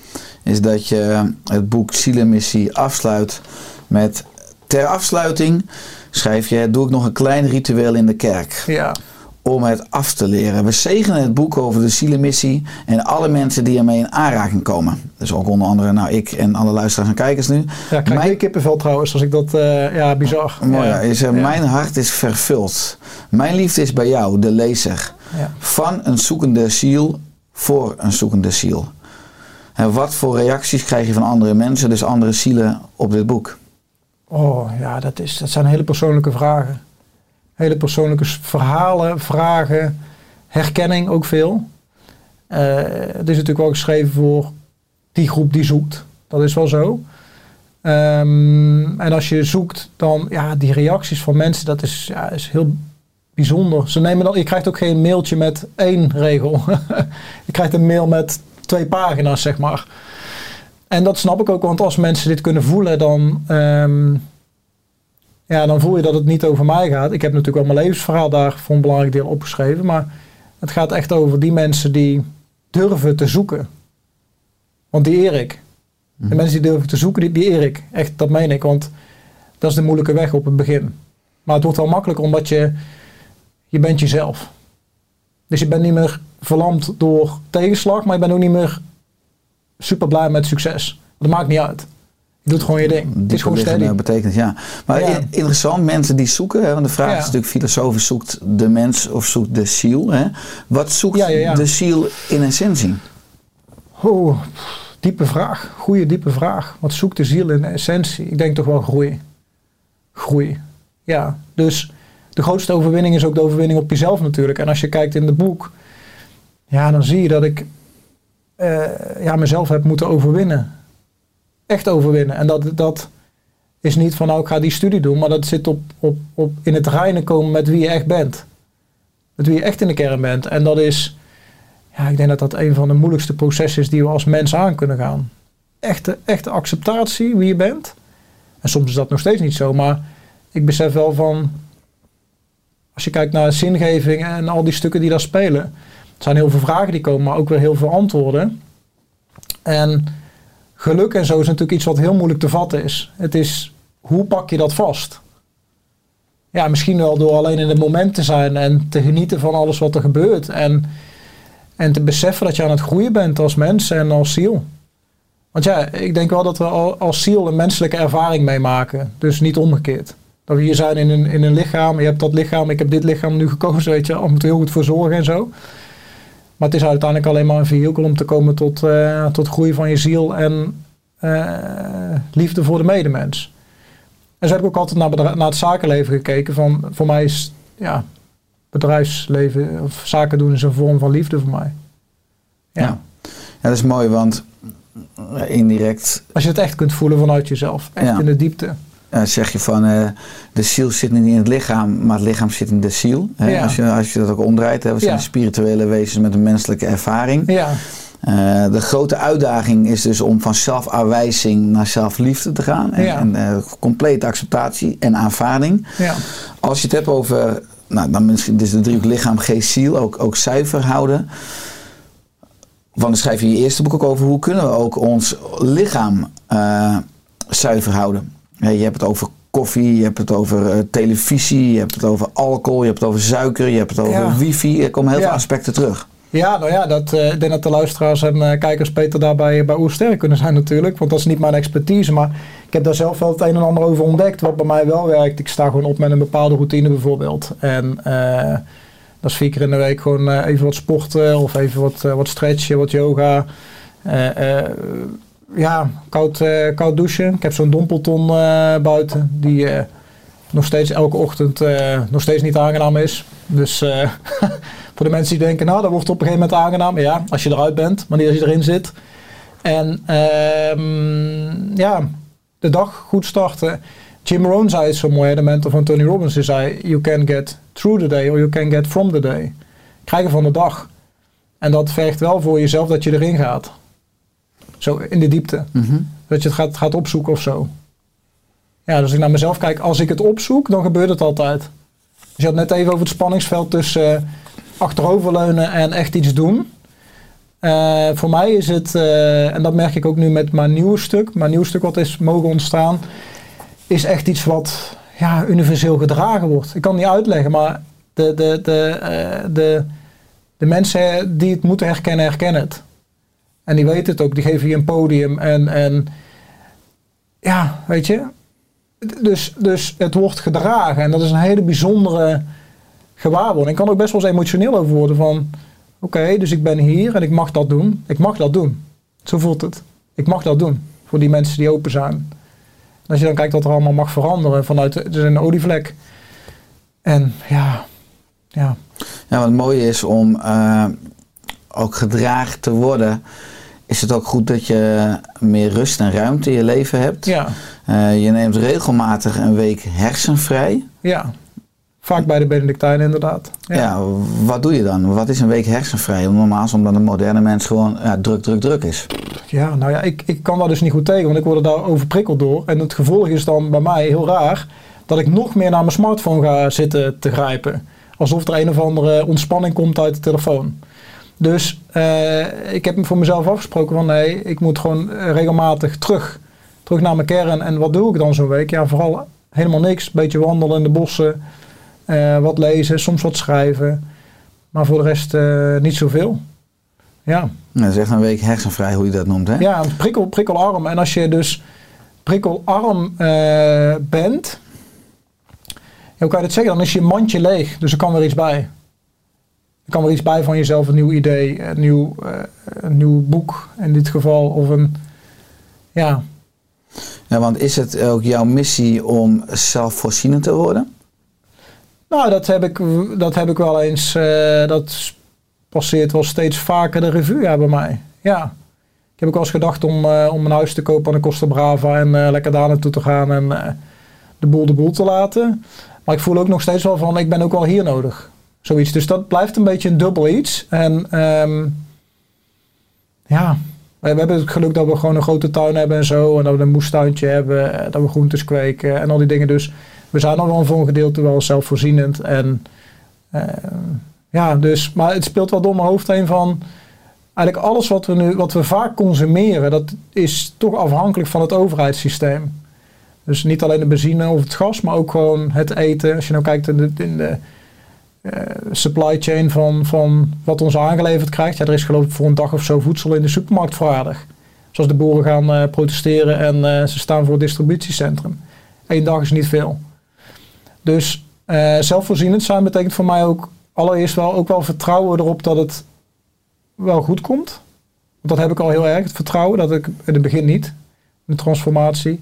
A: is dat je het boek Zielenmissie afsluit met ter afsluiting schrijf je doe ik nog een klein ritueel in de kerk
C: ja,
A: om het af te leren. We zegenen het boek over de zielenmissie en alle mensen die ermee in aanraking komen. Dus ook onder andere nou, ik en alle luisteraars en kijkers nu.
C: ja ik krijg
A: Mijn-
C: kippenvel trouwens als ik dat, eh, ja, bizar.
A: Mooi,
C: ja.
A: Is, eh,
C: Ja.
A: Mijn hart is vervuld. Mijn liefde is bij jou, de lezer.
C: Ja.
A: Van een zoekende ziel voor een zoekende ziel. En wat voor reacties krijg je van andere mensen, dus andere zielen, op dit boek?
C: Oh ja, dat, is, dat zijn hele persoonlijke vragen. Hele persoonlijke verhalen, vragen, herkenning ook veel. Eh, het is natuurlijk wel geschreven voor die groep die zoekt. Dat is wel zo. Ehm, en als je zoekt, dan ja, die reacties van mensen, dat is, ja, is heel bijzonder. Ze nemen dan, je krijgt ook geen mailtje met één regel. je krijgt een mail met twee pagina's, zeg maar. En dat snap ik ook, want als mensen dit kunnen voelen, dan, ehm, ja, dan voel je dat het niet over mij gaat. Ik heb natuurlijk wel mijn levensverhaal daar voor een belangrijk deel opgeschreven, maar het gaat echt over die mensen die durven te zoeken. Want die eer ik. De mensen die durven te zoeken, die, die eer ik. Echt, dat meen ik, want dat is de moeilijke weg op het begin. Maar het wordt wel makkelijker omdat je, je bent jezelf. Dus je bent niet meer verlamd door tegenslag, maar je bent ook niet meer super blij met succes. Dat maakt niet uit. Je doet gewoon je ding. Het is gewoon steady.
A: betekenis, ja. Maar
C: Ja.
A: interessant, mensen die zoeken, hè, want de vraag
C: Ja.
A: is natuurlijk filosofisch, zoekt de mens of zoekt de ziel? Hè? Wat zoekt
C: Ja,
A: de ziel in essentie?
C: Oh, diepe vraag. Goeie diepe vraag. Wat zoekt de ziel in essentie? Ik denk toch wel groei. Groei. Ja, dus de grootste overwinning is ook de overwinning op jezelf natuurlijk. En als je kijkt in het boek, ja, dan zie je dat ik eh, ja, mezelf heb moeten overwinnen. Echt overwinnen. En dat, dat is niet van nou ik ga die studie doen, maar dat zit op, op, op in het reinen komen met wie je echt bent. Met wie je echt in de kern bent. En dat is, ja, ik denk dat dat een van de moeilijkste processen is die we als mens aan kunnen gaan. Echte, echte acceptatie wie je bent. En soms is dat nog steeds niet zo, maar ik besef wel van, als je kijkt naar zingeving en al die stukken die daar spelen, er zijn heel veel vragen die komen, maar ook weer heel veel antwoorden. En geluk en zo is natuurlijk iets wat heel moeilijk te vatten is. Het is, hoe pak je dat vast? Ja, misschien wel door alleen in het moment te zijn en te genieten van alles wat er gebeurt. En, en te beseffen dat je aan het groeien bent als mens en als ziel. Want ja, ik denk wel dat we al- als ziel een menselijke ervaring meemaken. Dus niet omgekeerd. Dat we hier zijn in een, in een lichaam. Je hebt dat lichaam, ik heb dit lichaam nu gekozen, weet je. Moet er heel goed voor zorgen en zo. Maar het is uiteindelijk alleen maar een vehikel om te komen tot, eh, tot groei van je ziel en eh, liefde voor de medemens. En zo heb ik ook altijd naar, naar het zakenleven gekeken. Van, voor mij is ja, bedrijfsleven of zaken doen is een vorm van liefde voor mij. Ja.
A: Ja. Ja, dat is mooi, want eh, indirect
C: Als je het echt kunt voelen vanuit jezelf. Echt
A: Ja.
C: in de diepte.
A: Zeg je van eh, de ziel zit niet in het lichaam, maar het lichaam zit in de ziel. Hè?
C: Ja.
A: Als, je, als je dat ook omdraait, hè? we zijn
C: Ja.
A: spirituele wezens met een menselijke ervaring.
C: Ja,
A: Eh, de grote uitdaging is dus om van zelfafwijzing naar zelfliefde te gaan. En, en eh, complete acceptatie en aanvaarding.
C: ja,
A: Als je het hebt over, nou, dan misschien dus de driehoek lichaam, geest, ziel, ook, ook zuiver houden. Want dan schrijf je in je eerste boek ook over hoe kunnen we ook ons lichaam zuiver houden. Je hebt het over koffie, je hebt het over eh, televisie, je hebt het over alcohol, je hebt het over suiker, je hebt het over
C: Ja.
A: wifi. Er komen heel
C: Ja.
A: veel aspecten terug.
C: ja, nou ja, dat, eh, ik denk dat de luisteraars en eh, kijkers beter daarbij bij Oersterk kunnen zijn natuurlijk. Want dat is niet mijn expertise. Maar ik heb daar zelf wel het een en ander over ontdekt. Wat bij mij wel werkt. Ik sta gewoon op met een bepaalde routine bijvoorbeeld. En dat is vier keer in de week gewoon even wat sporten. Of even wat, wat stretchen, wat yoga. Ja, koud, eh, koud douchen. Ik heb zo'n dompelton eh, buiten. Die eh, nog steeds elke ochtend nog steeds niet aangenaam is. Dus voor de mensen die denken, nou dat wordt op een gegeven moment aangenaam. Ja, als je eruit bent, niet als je erin zit. En ehm, ja, de dag goed starten. Jim Rohn zei het zo mooi, de mentor van Tony Robbins. Die zei, you can get through the day or you can get from the day. Krijgen van de dag. En dat vergt wel voor jezelf dat je erin gaat. Zo in de diepte. Dat je het gaat, gaat opzoeken of zo. Ja, dus als ik naar mezelf kijk, als ik het opzoek, dan gebeurt het altijd. Dus je had net even over het spanningsveld tussen eh, achteroverleunen en echt iets doen. Eh, voor mij is het, eh, en dat merk ik ook nu met mijn nieuwe stuk, mijn nieuwe stuk wat is mogen ontstaan, is echt iets wat ja, universeel gedragen wordt. Ik kan het niet uitleggen, maar de, de, de, de, de mensen die het moeten herkennen, herkennen het. En die weten het ook, die geven je een podium. En, en ja, weet je. Dus, dus het wordt gedragen. En dat is een hele bijzondere gewaarwording. Ik kan ook best wel eens emotioneel over worden van... Oké, dus ik ben hier en ik mag dat doen. Ik mag dat doen. Zo voelt het. Ik mag dat doen. Voor die mensen die open zijn. Als je dan kijkt wat er allemaal mag veranderen vanuit... Het is een olievlek. En ja... Ja,
A: Ja, wat mooi is om eh, ook gedragen te worden, is het ook goed dat je meer rust en ruimte in je leven hebt.
C: ja,
A: Eh, je neemt regelmatig een week hersenvrij.
C: ja. Vaak bij de Benedictijnen inderdaad.
A: Ja. wat doe je dan? Wat is een week hersenvrij? Normaal is omdat een moderne mens gewoon ja, druk, druk, druk is.
C: Ja, nou ja, ik, ik kan daar dus niet goed tegen, want ik word er daar overprikkeld door. En het gevolg is dan bij mij heel raar dat ik nog meer naar mijn smartphone ga zitten te grijpen. Alsof er een of andere ontspanning komt uit de telefoon. Dus eh, ik heb voor mezelf afgesproken van nee, ik moet gewoon eh, regelmatig terug. Terug naar mijn kern. En wat doe ik dan zo'n week? Ja, vooral helemaal niks. Beetje wandelen in de bossen. eh, wat lezen, soms wat schrijven. Maar voor de rest eh, niet zoveel. Ja.
A: Dat is echt een week hersenvrij, hoe je dat noemt. Hè?
C: Ja, prikkel, prikkelarm. En als je dus prikkelarm bent, hoe kan je dat zeggen? Dan is je mandje leeg, dus er kan weer iets bij. Er kan weer iets bij van jezelf, een nieuw idee, een nieuw, eh, een nieuw boek in dit geval. Of een, ja,
A: Ja, want is het ook jouw missie om zelfvoorzienend te worden?
C: nou dat heb ik, dat heb ik wel eens, eh, dat passeert wel steeds vaker de revue ja, bij mij. Ja. Ik heb ook wel eens gedacht om, eh, om een huis te kopen aan de Costa Brava en lekker daar naartoe te gaan en de boel de boel te laten. Maar ik voel ook nog steeds wel van, ik ben ook wel hier nodig. Zoiets. Dus dat blijft een beetje een dubbel iets. En ehm, ja, we, hebben het geluk dat we gewoon een grote tuin hebben en zo. En dat we een moestuintje hebben, eh, dat we groentes kweken en al die dingen. Dus we zijn al wel voor een gedeelte wel zelfvoorzienend. En ehm, ja, dus, maar het speelt wel door mijn hoofd heen van eigenlijk alles wat we nu, wat we vaak consumeren, dat is toch afhankelijk van het overheidssysteem. Dus niet alleen de benzine of het gas, maar ook gewoon het eten. Als je nou kijkt in de, in de supply chain van, van wat ons aangeleverd krijgt. Ja, er is geloof ik voor een dag of zo voedsel in de supermarkt voorradig. Zoals de boeren gaan eh, protesteren en eh, ze staan voor het distributiecentrum. Eén dag is niet veel. Dus eh, zelfvoorzienend zijn betekent voor mij ook allereerst wel, ook wel vertrouwen erop dat het wel goed komt. Dat heb ik al heel erg, het vertrouwen. Dat ik in het begin niet. De transformatie.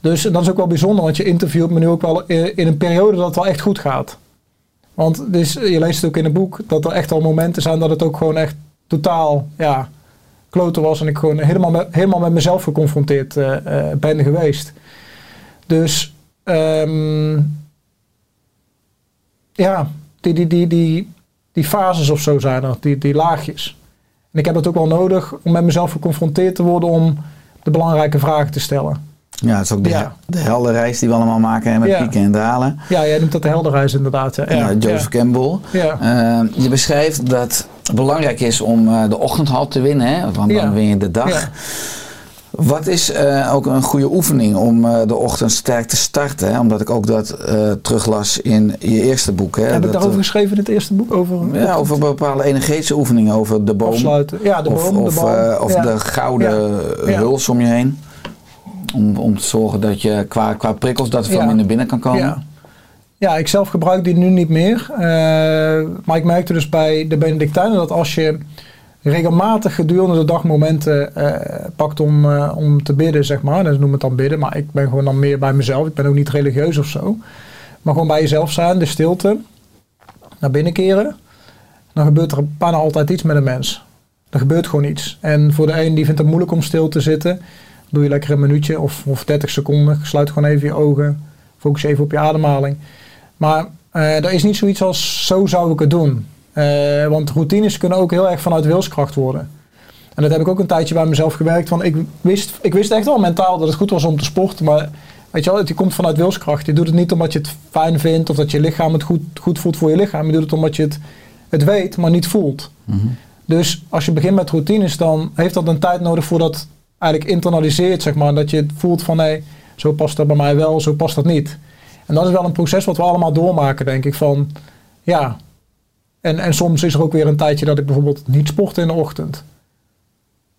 C: Dus dat is ook wel bijzonder, want je interviewt me nu ook wel in in een periode dat het wel echt goed gaat. Want dus, je leest het ook in het boek dat er echt al momenten zijn dat het ook gewoon echt totaal ja, kloten was. En ik gewoon helemaal met, helemaal met mezelf geconfronteerd eh, eh, ben geweest. Dus ehm, ja, die, die, die, die, die fases of zo zijn er, die, laagjes. En ik heb het ook wel nodig om met mezelf geconfronteerd te worden om de belangrijke vragen te stellen.
A: Ja, het is ook de,
C: Ja.
A: de heldenreis die we allemaal maken hè, met
C: Ja.
A: pieken en dalen.
C: Ja, jij noemt dat de helderreis inderdaad. Ja,
A: Ja, Joseph Campbell. Eh, je beschrijft dat het belangrijk is om eh, de ochtendhalt te winnen, hè, want dan win je de dag.
C: Ja.
A: Wat is eh, ook een goede oefening om de ochtend sterk te starten? Hè? Omdat ik ook dat eh, teruglas in je eerste boek. Hè?
C: Heb ik
A: Dat,
C: daarover
A: eh,
C: geschreven in het eerste boek? Over,
A: ja, over bepaalde energetische oefeningen, over de boom.
C: afsluiten. Ja, de
A: of
C: boom,
A: of,
C: de boom.
A: of
C: ja.
A: de gouden
C: Ja.
A: huls om je heen. Om, om te zorgen dat je qua, qua prikkels dat er veel
C: Ja.
A: minder binnen kan komen.
C: Ja. ja, ik zelf gebruik die nu niet meer. Eh, maar ik merkte dus bij de Benedictijnen dat als je regelmatig gedurende de dag momenten eh, pakt om, eh, om te bidden, zeg maar. Dat noemen het dan bidden, maar ik ben gewoon dan meer bij mezelf. Ik ben ook niet religieus of zo. Maar gewoon bij jezelf zijn, de stilte, naar binnen keren. Dan gebeurt er bijna altijd iets met een mens. Er gebeurt gewoon iets. En voor de een die vindt het moeilijk om stil te zitten, doe je lekker een minuutje of, of 30 seconden. Sluit gewoon even je ogen. Focus even op je ademhaling. Maar eh er is niet zoiets als zo zou ik het doen. Eh, want routines kunnen ook heel erg vanuit wilskracht worden. En dat heb ik ook een tijdje bij mezelf gewerkt. Want ik wist, ik wist echt wel mentaal dat het goed was om te sporten. Maar weet je wel, het komt vanuit wilskracht. Je doet het niet omdat je het fijn vindt of dat je lichaam het goed, goed voelt voor je lichaam. Je doet het omdat je het, het weet, maar niet voelt.
A: Mhm.
C: Dus als je begint met routines, dan heeft dat een tijd nodig voordat eigenlijk internaliseert, zeg maar. Dat je het voelt van, hé, zo past dat bij mij wel, zo past dat niet. En dat is wel een proces wat we allemaal doormaken, denk ik. Van, ja. En, en soms is er ook weer een tijdje dat ik bijvoorbeeld niet sport in de ochtend.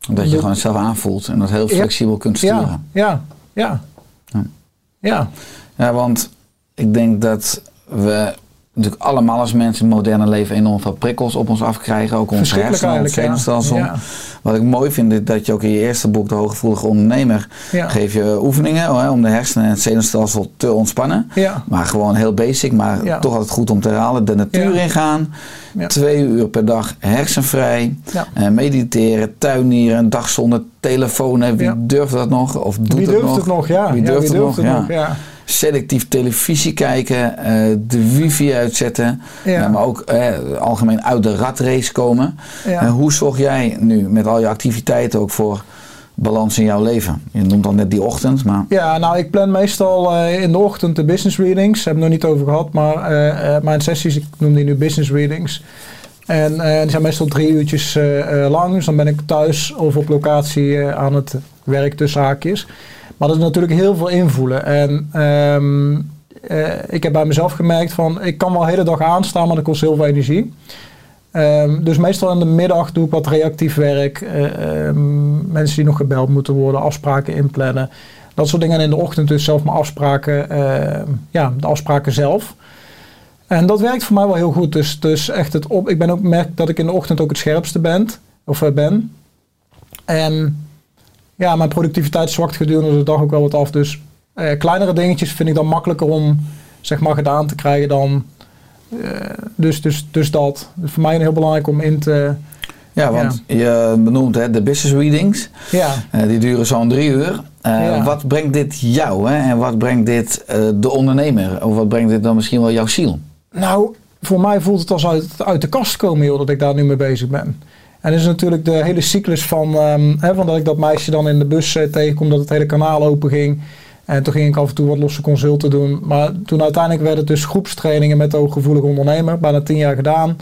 A: Dat je gewoon zelf aanvoelt en dat heel
C: Ja.
A: flexibel kunt sturen.
C: Ja, ja. Ja.
A: Ja,
C: Ja,
A: want ik denk dat we natuurlijk allemaal als mensen in het moderne leven enorm veel prikkels op ons afkrijgen. Ook ons hersenen, ons zenuwstelsel.
C: Ja,
A: Wat ik mooi vind, is dat je ook in je eerste boek, De Hooggevoelige Ondernemer,
C: ja,
A: geef je oefeningen hoor, om de hersenen en het zenuwstelsel te ontspannen.
C: ja,
A: Maar gewoon heel basic, maar toch altijd goed om te herhalen. De natuur ingaan, twee uur per dag hersenvrij,
C: ja.
A: eh, mediteren, tuinieren, een dag zonder telefoon. hè. Wie durft dat nog? Of doet
C: Wie
A: het nog?
C: het nog? Ja,
A: Wie durft
C: wie
A: het nog?
C: het
A: Ja.
C: nog? Ja,
A: Selectief televisie kijken, eh, de wifi uitzetten,
C: ja,
A: eh, maar ook eh, algemeen uit de ratrace komen.
C: ja.
A: Hoe zorg jij nu met al je activiteiten ook voor balans in jouw leven? Je noemt dan net die ochtend, maar
C: Ja, nou, ik plan meestal in de ochtend de business readings. Daar hebben we nog niet over gehad, maar mijn sessies, ik noem die nu business readings. En die zijn meestal drie uurtjes lang. Dus dan ben ik thuis of op locatie aan het werk tussen haakjes. Maar dat is natuurlijk heel veel invoelen. En ehm, eh, ik heb bij mezelf gemerkt van, ik kan wel de hele dag aanstaan, maar dat kost heel veel energie. Ehm, dus meestal in de middag doe ik wat reactief werk. eh, ehm, mensen die nog gebeld moeten worden, afspraken inplannen. Dat soort dingen. En in de ochtend dus zelf mijn afspraken, ja, de afspraken zelf. En dat werkt voor mij wel heel goed. Dus, dus echt het op. Ik ben ook merk dat ik in de ochtend ook het scherpste ben. Of eh, ben. En ja, mijn productiviteit zwakt gedurende de dag ook wel wat af. Dus eh, kleinere dingetjes vind ik dan makkelijker om zeg maar gedaan te krijgen dan. eh, dus, dus, dus dat. Dus voor mij heel belangrijk om in te,
A: Ja, want je benoemt hè, de business readings.
C: Ja,
A: Eh, die duren zo'n drie uur.
C: Ja.
A: Wat brengt dit jou hè? en wat brengt dit de ondernemer? Of wat brengt dit dan misschien wel jouw ziel?
C: nou, voor mij voelt het als uit, uit de kast komen, joh, dat ik daar nu mee bezig ben. En is natuurlijk de hele cyclus van, ehm, hè, van dat ik dat meisje dan in de bus eh, tegenkom, dat het hele kanaal open ging. En toen ging ik af en toe wat losse consulten doen. Maar toen uiteindelijk werd het dus groepstrainingen met de hooggevoelige ondernemer. Bijna tien jaar gedaan.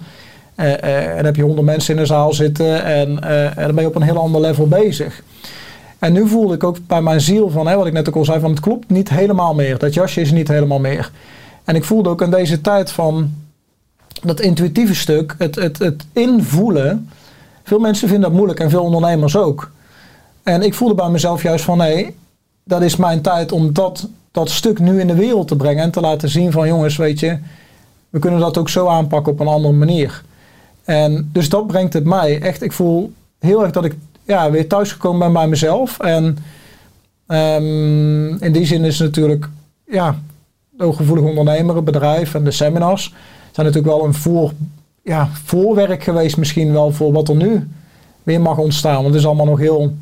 C: Eh, eh, en heb je honderd mensen in de zaal zitten. En, en dan ben je op een heel ander level bezig. En nu voelde ik ook bij mijn ziel van, hè, wat ik net ook al zei, van het klopt niet helemaal meer. Dat jasje is niet helemaal meer. En ik voelde ook in deze tijd van dat intuïtieve stuk, het, het, het invoelen. Veel mensen vinden dat moeilijk en veel ondernemers ook. En ik voelde bij mezelf juist van, nee, dat is mijn tijd om dat, dat stuk nu in de wereld te brengen. En te laten zien van, jongens, weet je, we kunnen dat ook zo aanpakken op een andere manier. En dus dat brengt het mij. Echt, ik voel heel erg dat ik ja, weer thuisgekomen ben bij mezelf. En ehm, in die zin is het natuurlijk, ja, de hooggevoelig ondernemer, het bedrijf en de seminars zijn natuurlijk wel een voor, ja, voorwerk geweest misschien wel voor wat er nu weer mag ontstaan. Want het is allemaal nog heel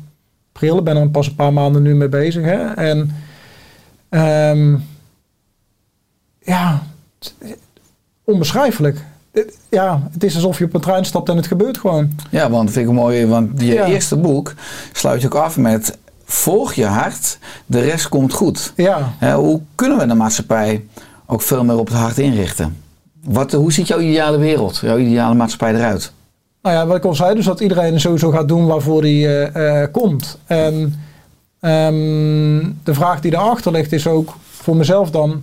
C: pril. Ik ben er pas een paar maanden nu mee bezig. Hè? En ehm, ja, het- onbeschrijfelijk. Het- Ja, het is alsof je op een trein stapt en het gebeurt gewoon.
A: Ja, want vind ik mooi, want je
C: Ja.
A: eerste boek sluit je ook af met volg je hart, de rest komt goed.
C: Ja,
A: Hè, hoe kunnen we de maatschappij ook veel meer op het hart inrichten? Wat, hoe ziet jouw ideale wereld, jouw ideale maatschappij eruit?
C: nou ja, wat ik al zei, dus dat iedereen sowieso gaat doen waarvoor hij eh, eh, komt. En ehm, de vraag die erachter ligt is ook voor mezelf dan,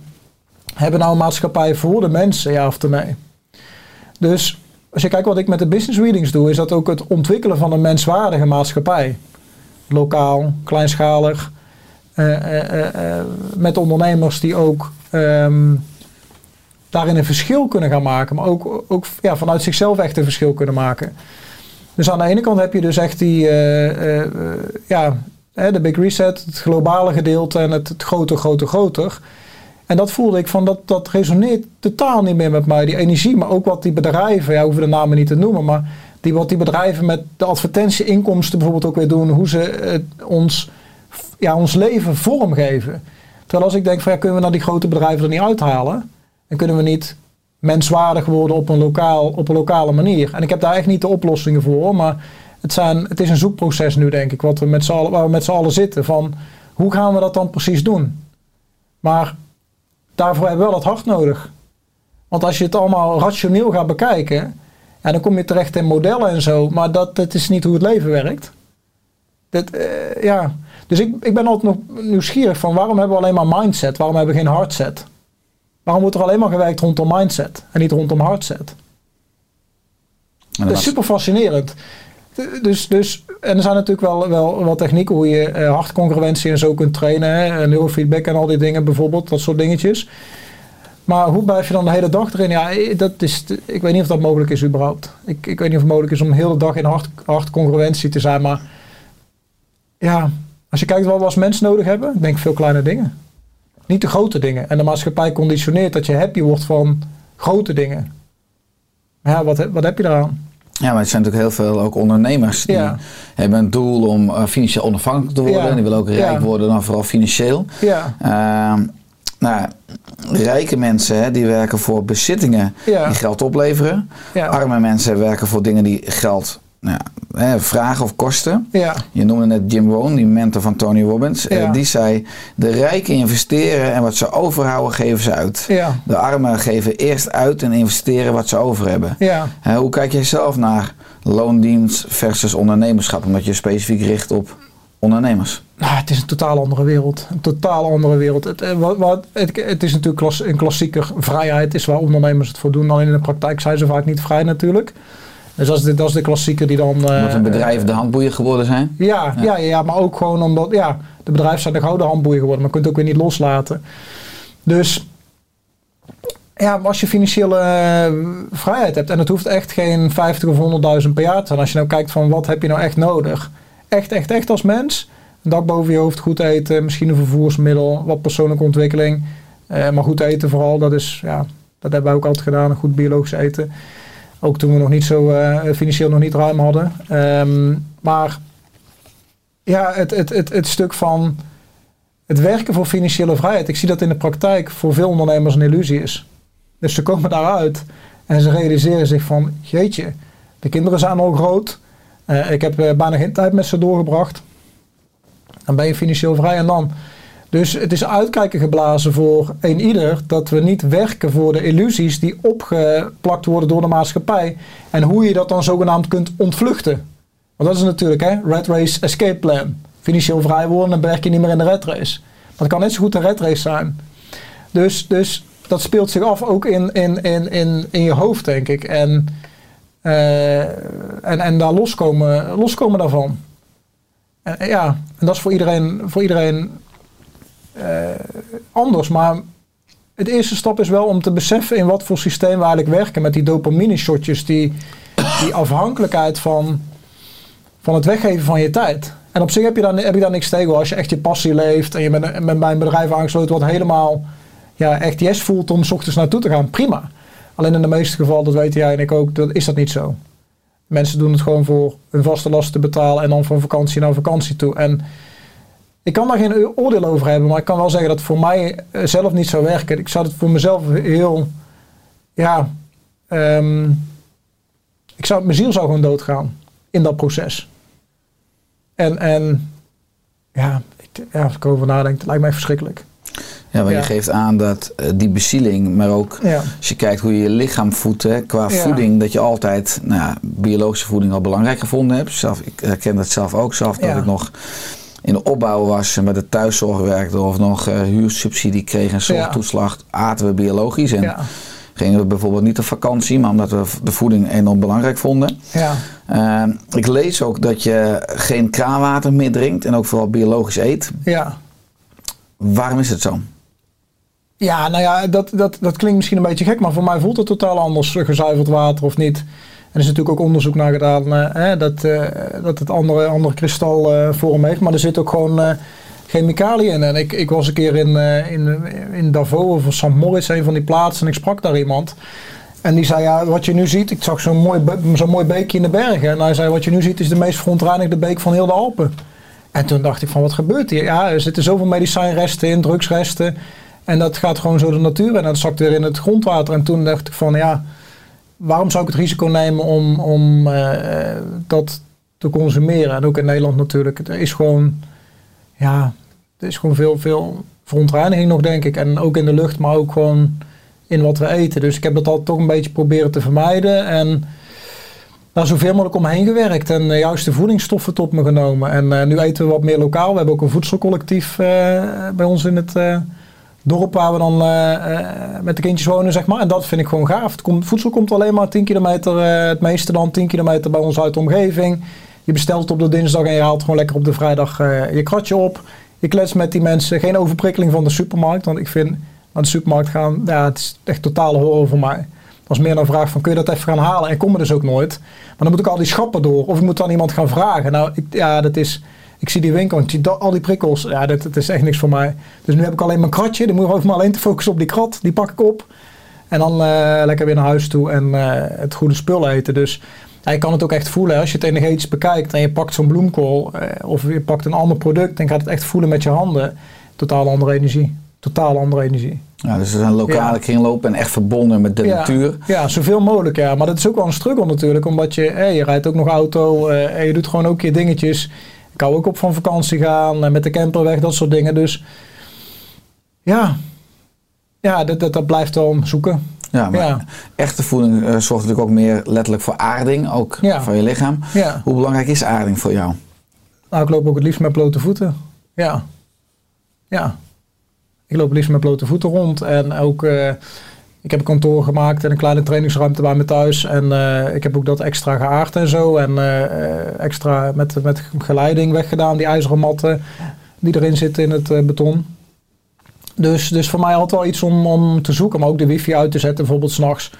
C: hebben we nou een maatschappij voor de mensen, ja of nee? Dus als je kijkt wat ik met de business readings doe, is dat ook het ontwikkelen van een menswaardige maatschappij. Lokaal, kleinschalig, eh, met ondernemers die ook ehm, daarin een verschil kunnen gaan maken, maar ook, ook ja, vanuit zichzelf echt een verschil kunnen maken. Dus aan de ene kant heb je dus echt die, eh, eh, eh, ja, de big reset, het globale gedeelte en het, het groter, groter, groter. En dat voelde ik van, dat, dat resoneert totaal niet meer met mij, die energie. Maar ook wat die bedrijven, ja, hoeven de namen niet te noemen, maar die, wat die bedrijven met de advertentieinkomsten bijvoorbeeld ook weer doen, hoe ze ons, ja, ons leven vormgeven. Terwijl als ik denk van, ja, kunnen we nou die grote bedrijven er niet uithalen? En kunnen we niet menswaardig worden op een, lokaal, op een lokale manier? En ik heb daar echt niet de oplossingen voor, maar het, zijn, het is een zoekproces nu, denk ik, wat we met z'n allen, waar we met z'n allen zitten. Van, hoe gaan we dat dan precies doen? Maar daarvoor hebben we wel het hart nodig. Want als je het allemaal rationeel gaat bekijken, ja, dan kom je terecht in modellen en zo, maar dat, dat is niet hoe het leven werkt. Dat, eh, ja. Dus ik, ik ben altijd nog nieuwsgierig van waarom hebben we alleen maar mindset, waarom hebben we geen hardset? Waarom wordt er alleen maar gewerkt rondom mindset en niet rondom hardset? Dat is super fascinerend. Dus, dus, en er zijn natuurlijk wel, wel wat technieken hoe je eh, hartcongruentie en zo kunt trainen. Hè? Neurofeedback en al die dingen bijvoorbeeld, dat soort dingetjes. Maar hoe blijf je dan de hele dag erin? Ja, eh, dat is, ik weet niet of dat mogelijk is überhaupt. Ik, ik weet niet of het mogelijk is om de hele dag in hart, hartcongruentie te zijn. Maar ja, als je kijkt wat we als mens nodig hebben, ik denk veel kleine dingen. Niet de grote dingen. En de maatschappij conditioneert dat je happy wordt van grote dingen. Ja, wat, heb- wat heb je eraan?
A: Ja, maar er zijn natuurlijk heel veel ook ondernemers die
C: Ja.
A: hebben een doel om eh, financieel onafhankelijk te worden.
C: Ja.
A: En die willen ook rijk
C: Ja.
A: worden, dan vooral financieel.
C: Ja,
A: Ehm, nou, rijke mensen hè, die werken voor bezittingen die geld opleveren. Arme mensen werken voor dingen die geld nou, hè, vragen of kosten.
C: ja,
A: Je noemde net Jim Rohn, die mentor van Tony Robbins. Eh, die zei, de rijken investeren en wat ze overhouden geven ze uit.
C: ja,
A: De armen geven eerst uit en investeren wat ze over hebben. hoe kijk jij zelf naar loondienst versus ondernemerschap? Omdat je specifiek richt op ondernemers.
C: Nou, het is een totaal andere wereld. Een totaal andere wereld. Het, eh, wat, wat, het, het is natuurlijk klas, een klassieker vrijheid, is waar ondernemers het voor doen. Alleen in de praktijk zijn ze vaak niet vrij natuurlijk. Dus dat is de, dat is de klassieker die dan... eh,
A: Omdat een bedrijf de handboeien geworden zijn.
C: Ja, ja. Ja, maar ook gewoon omdat, ja, de bedrijven zijn de gouden handboeien geworden, maar je kunt het ook weer niet loslaten. Dus, ja, als je financiële eh, vrijheid hebt, en het hoeft echt geen 50 of 100.000 per jaar te zijn, als je nou kijkt van wat heb je nou echt nodig? Echt, echt, echt als mens, een dak boven je hoofd, goed eten, misschien een vervoersmiddel, wat persoonlijke ontwikkeling, eh, maar goed eten vooral, dat is, ja, dat hebben wij ook altijd gedaan, een goed biologisch eten. Ook toen we nog niet zo eh, financieel nog niet ruim hadden. Ehm, maar ja, het, het, het, stuk van het werken voor financiële vrijheid. Ik zie dat in de praktijk voor veel ondernemers een illusie is. Dus ze komen daaruit en ze realiseren zich van, jeetje, de kinderen zijn al groot. Eh, ik heb eh, bijna geen tijd met ze doorgebracht. Dan ben je financieel vrij en dan. Dus het is uitkijken geblazen voor een ieder dat we niet werken voor de illusies die opgeplakt worden door de maatschappij. En hoe je dat dan zogenaamd kunt ontvluchten. Want dat is natuurlijk hè, red race escape plan. Financieel vrij worden en werk je niet meer in de red race. Maar het kan net zo goed een red race zijn. Dus, dus dat speelt zich af ook in, in, in, in, in je hoofd, denk ik. En, eh, en, en daar loskomen, loskomen daarvan. En, ja, en dat is voor iedereen, voor iedereen anders. Maar het eerste stap is wel om te beseffen in wat voor systeem we eigenlijk werken. Met die dopamine shotjes, die, die afhankelijkheid van, van het weggeven van je tijd. En op zich heb je, daar, heb je daar niks tegen. Als je echt je passie leeft en je bent, bent bij een bedrijf aangesloten wat helemaal ja, echt yes voelt om s ochtends naartoe te gaan, prima. Alleen in de meeste gevallen, dat weten jij en ik ook, dat is dat niet zo. Mensen doen het gewoon voor hun vaste lasten te betalen en dan van vakantie naar vakantie toe. En ik kan daar geen oordeel over hebben, maar ik kan wel zeggen dat het voor mij eh, zelf niet zou werken. Ik zou het voor mezelf heel, ja, ehm, ik zou, mijn ziel zou gewoon doodgaan in dat proces. En, en ja, ik, ja, als ik erover nadenk, het lijkt mij verschrikkelijk.
D: Ja, maar
C: Ja.
D: je geeft aan dat eh, die bezieling, maar ook
C: Ja.
D: als je kijkt hoe je je lichaam voedt, hè, qua
C: Ja.
D: voeding, dat je altijd nou, ja, biologische voeding al belangrijk gevonden hebt. Zelf, ik herken dat zelf ook zelf, dat ik nog in de opbouw was en met de thuiszorg werkte of nog eh, huursubsidie kreeg en zorgtoeslag, aten we biologisch. En
C: Ja,
D: gingen we bijvoorbeeld niet op vakantie, maar omdat we de voeding enorm belangrijk vonden.
C: ja,
D: Eh, ik lees ook dat je geen kraanwater meer drinkt en ook vooral biologisch eet.
C: ja.
D: Waarom is het zo?
C: Ja, nou ja, dat, dat, dat klinkt misschien een beetje gek, maar voor mij voelt het totaal anders, eh, gezuiverd water of niet. Er is natuurlijk ook onderzoek naar gedaan eh, dat, eh, dat het andere, andere kristalvorm heeft, maar er zit ook gewoon eh, chemicaliën in. En ik, ik was een keer in, eh, in, in Davos of St. Moritz, een van die plaatsen, en ik sprak daar iemand. En die zei, ja, wat je nu ziet, ik zag zo'n mooi, mooi beekje in de bergen. En hij zei, wat je nu ziet is de meest verontreinigde beek van heel de Alpen. En toen dacht ik van, wat gebeurt hier? Ja, er zitten zoveel medicijnresten in, drugsresten. En dat gaat gewoon zo de natuur. En dat zakt weer in het grondwater. En toen dacht ik van, ja, waarom zou ik het risico nemen om, om eh, dat te consumeren? En ook in Nederland natuurlijk. Er is gewoon, ja, er is gewoon veel, veel verontreiniging nog, denk ik. En ook in de lucht, maar ook gewoon in wat we eten. Dus ik heb dat altijd toch een beetje proberen te vermijden. En daar zoveel mogelijk omheen gewerkt. En juist de voedingsstoffen tot me genomen. En eh, nu eten we wat meer lokaal. We hebben ook een voedselcollectief eh, bij ons in het dorp waar we dan eh, eh, met de kindjes wonen, zeg maar. En dat vind ik gewoon gaaf. Het voedsel komt alleen maar 10 kilometer, eh, het meeste dan 10 kilometer bij ons uit de omgeving. Je bestelt op de dinsdag en je haalt gewoon lekker op de vrijdag je kratje op. Je klets met die mensen. Geen overprikkeling van de supermarkt. Want ik vind naar de supermarkt gaan, ja, het is echt totale horror voor mij. Dat is meer een vraag van kun je dat even gaan halen? En kom er dus ook nooit. Maar dan moet ik al die schappen door. Of ik moet dan iemand gaan vragen. Nou, ik, ja, dat is... Ik zie die winkel en ik zie dat- al die prikkels. Ja, dat, dat is echt niks voor mij. Dus nu heb ik alleen mijn kratje. Dan moet ik hoef me alleen te focussen op die krat. Die pak ik op. En dan eh, lekker weer naar huis toe en eh, het goede spul eten. Dus ja, je kan het ook echt voelen. Als je het energetisch bekijkt en je pakt zo'n bloemkool. eh, of je pakt een ander product. Dan gaat het echt voelen met je handen. Totaal andere energie. Totaal andere energie.
D: Ja, dus er zijn lokale
C: Ja.
D: kringlopen en echt verbonden met de
C: ja,
D: natuur.
C: Ja, zoveel mogelijk. Ja. Maar dat is ook wel een struggle natuurlijk. Omdat je, je rijdt ook nog auto. eh, en je doet gewoon ook je dingetjes. Ik hou ook op van vakantie gaan. en met de camper weg, dat soort dingen. Dus ja, ja dat, dat, dat blijft wel zoeken.
D: Ja, maar
C: Ja.
D: echte voeding eh, zorgt natuurlijk ook meer letterlijk voor aarding, ook
C: Ja.
D: voor je lichaam.
C: Ja.
D: Hoe belangrijk is aarding voor jou?
C: Nou, ik loop ook het liefst met blote voeten. Ja. Ja. Ik loop het liefst met blote voeten rond. En ook, eh, ik heb een kantoor gemaakt en een kleine trainingsruimte bij me thuis. En eh, ik heb ook dat extra geaard en zo. En eh, extra met, met geleiding weggedaan, die ijzeren matten die erin zitten in het eh, beton. Dus, dus voor mij altijd wel iets om, om te zoeken. Maar ook de wifi uit te zetten, bijvoorbeeld s'nachts.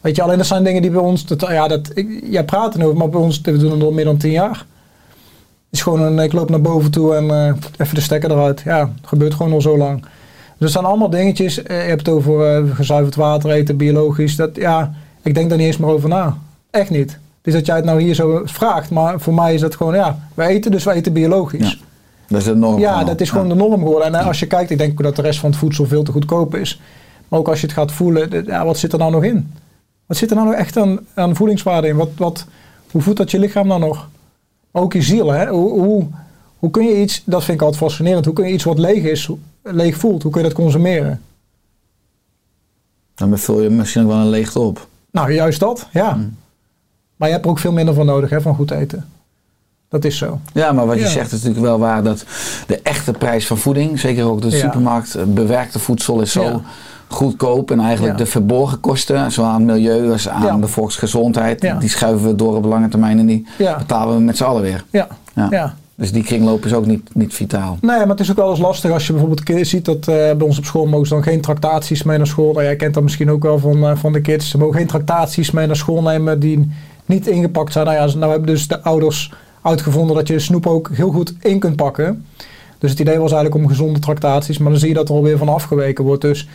C: Weet je, alleen dat zijn dingen die bij ons... Dat, ja, dat, jij praat erover, maar bij ons, we doen het al meer dan tien jaar. Het is gewoon een, ik loop naar boven toe en even de stekker eruit. Ja, gebeurt gewoon al zo lang. Dus het zijn allemaal dingetjes. eh, je hebt het over eh, gezuiverd water eten, biologisch. Dat, ja, Ik denk daar niet eens meer over na. Echt niet. Dus dat jij het nou hier zo vraagt, maar voor mij is dat gewoon, ja, we eten, dus we eten biologisch.
A: Ja. Dat is de norm.
C: Ja, dat is gewoon
A: Ja.
C: de norm geworden. En eh, als je kijkt, ik denk dat de rest van het voedsel veel te goedkoop is. Maar ook als je het gaat voelen, ja, wat zit er nou nog in? Wat zit er nou nog echt aan, aan voedingswaarde in? Wat, wat, hoe voedt dat je lichaam nou nog? Ook je ziel, hè? Hoe, hoe, hoe kun je iets, dat vind ik altijd fascinerend, hoe kun je iets wat leeg is, leeg voelt, hoe kun je dat consumeren?
A: Dan vul je misschien ook wel een leegte op.
C: Nou, juist dat, ja.
A: Mm.
C: Maar je hebt er ook veel minder van nodig, hè, van goed eten. Dat is zo.
A: Ja, maar wat je
C: Ja.
A: zegt is natuurlijk wel waar dat de echte prijs van voeding, zeker ook de
C: Ja.
A: supermarkt, bewerkte voedsel is zo
C: Ja.
A: goedkoop. En eigenlijk de verborgen kosten, zowel aan het milieu als aan de volksgezondheid, die schuiven we door op lange termijn en die
C: Ja,
A: betalen we met z'n allen weer.
C: ja,
A: Ja. Dus die kringloop is ook niet, niet vitaal.
C: Nee, maar het is ook wel eens lastig als je bijvoorbeeld ki- ziet dat eh, bij ons op school mogen ze dan geen tractaties mee naar school. Nou, jij kent dat misschien ook wel van, eh, van de kids. Ze mogen geen tractaties mee naar school nemen die niet ingepakt zijn. Nou ja, nou hebben dus de ouders uitgevonden dat je snoep ook heel goed in kunt pakken. Dus het idee was eigenlijk om gezonde tractaties, maar dan zie je dat er alweer van afgeweken wordt. Dus,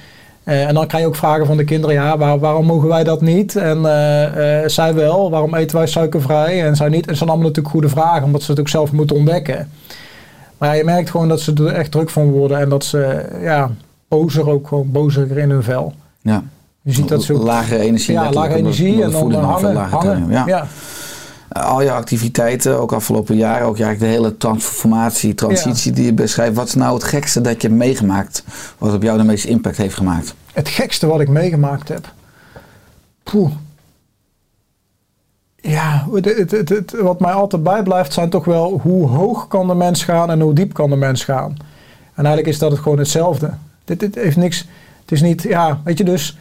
C: en dan krijg je ook vragen van de kinderen, ja, waar- waarom mogen wij dat niet? En eh, eh, zij wel, waarom eten wij suikervrij en zij niet? En dat zijn allemaal natuurlijk goede vragen, omdat ze het ook zelf moeten ontdekken. Maar ja, je merkt gewoon dat ze er echt druk van worden en dat ze ja, bozer ook gewoon bozer in hun vel.
A: Ja.
C: Je ziet dat ze ook,
A: Lagere energie.
C: ja, lage energie en dan hangen. hangen. Ja.
A: Al je activiteiten, ook afgelopen jaren, ook eigenlijk de hele transformatie, transitie die je beschrijft. Wat is nou het gekste dat je hebt meegemaakt, wat op jou de meeste impact heeft gemaakt?
C: Het gekste wat ik meegemaakt heb. Poeh. Ja, het, het, het, het- wat mij altijd bijblijft zijn toch wel hoe hoog kan de mens gaan en hoe diep kan de mens gaan. En eigenlijk is dat het gewoon hetzelfde. Dit, dit heeft niks. Het is niet, ja, weet je dus.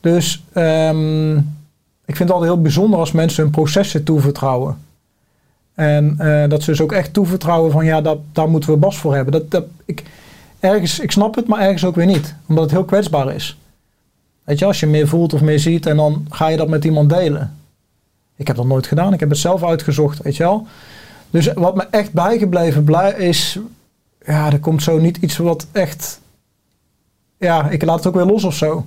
C: Dus ehm, ik vind het altijd heel bijzonder als mensen hun processen toevertrouwen. En eh, dat ze dus ook echt toevertrouwen van ja, dat, daar moeten we Bas voor hebben. Dat, dat, ik, ergens, ik snap het, maar ergens ook weer niet. Omdat het heel kwetsbaar is. Weet je, als je meer voelt of meer ziet en dan ga je dat met iemand delen. Ik heb dat nooit gedaan, ik heb het zelf uitgezocht, weet je wel. Dus wat me echt bijgebleven blij is, ja, er komt zo niet iets wat echt, ja, ik laat het ook weer los of zo.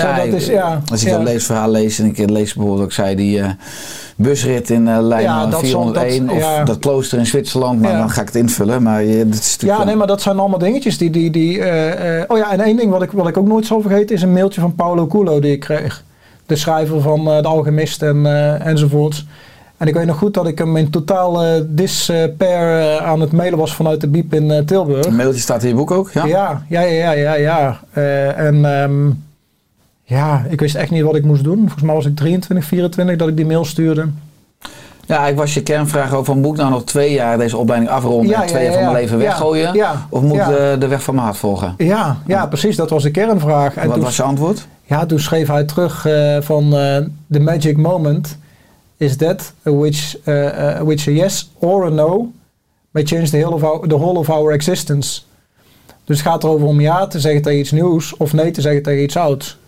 A: Ja,
C: dat is, ja.
A: Als ik
C: ja.
A: dat leesverhaal lees en ik lees bijvoorbeeld ook zij die eh, busrit in eh lijn
C: Ja, dat
A: 401
C: zal- dat-
A: of dat klooster in Zwitserland, maar dan ga ik het invullen. Maar dat is
C: Ja, nee, maar dat zijn allemaal dingetjes die. die, die eh, eh, oh ja, en één ding wat ik, wat ik ook nooit zal vergeten is een mailtje van Paulo Coelho die ik kreeg. De schrijver van eh, De Alchemist en, eh, enzovoorts. En ik weet nog goed dat ik hem in totaal eh, despair eh, aan het mailen was vanuit de Biep in eh, Tilburg.
A: Een mailtje staat in je boek ook, ja?
C: Ja, ja, ja, ja, ja. ja. Eh, en ehm, ja, ik wist echt niet wat ik moest doen. Volgens mij was ik 23, 24 dat ik die mail stuurde.
A: Ja, ik was je kernvraag over, moet ik nou nog twee jaar deze opleiding afronden
C: Ja,
A: en twee
C: ja,
A: jaar van mijn leven weggooien?
C: Ja,
A: Of moet ik de, de weg van mijn hart volgen?
C: Ja, ja, precies. Dat was de kernvraag. En
A: Wat
C: toen
A: was je antwoord?
C: Ja, toen schreef hij terug eh, van eh, the magic moment is that which, eh, which a yes or a no may change the whole of our, the whole of our existence. Dus het gaat erover om ja te zeggen tegen iets nieuws of nee te zeggen tegen iets ouds.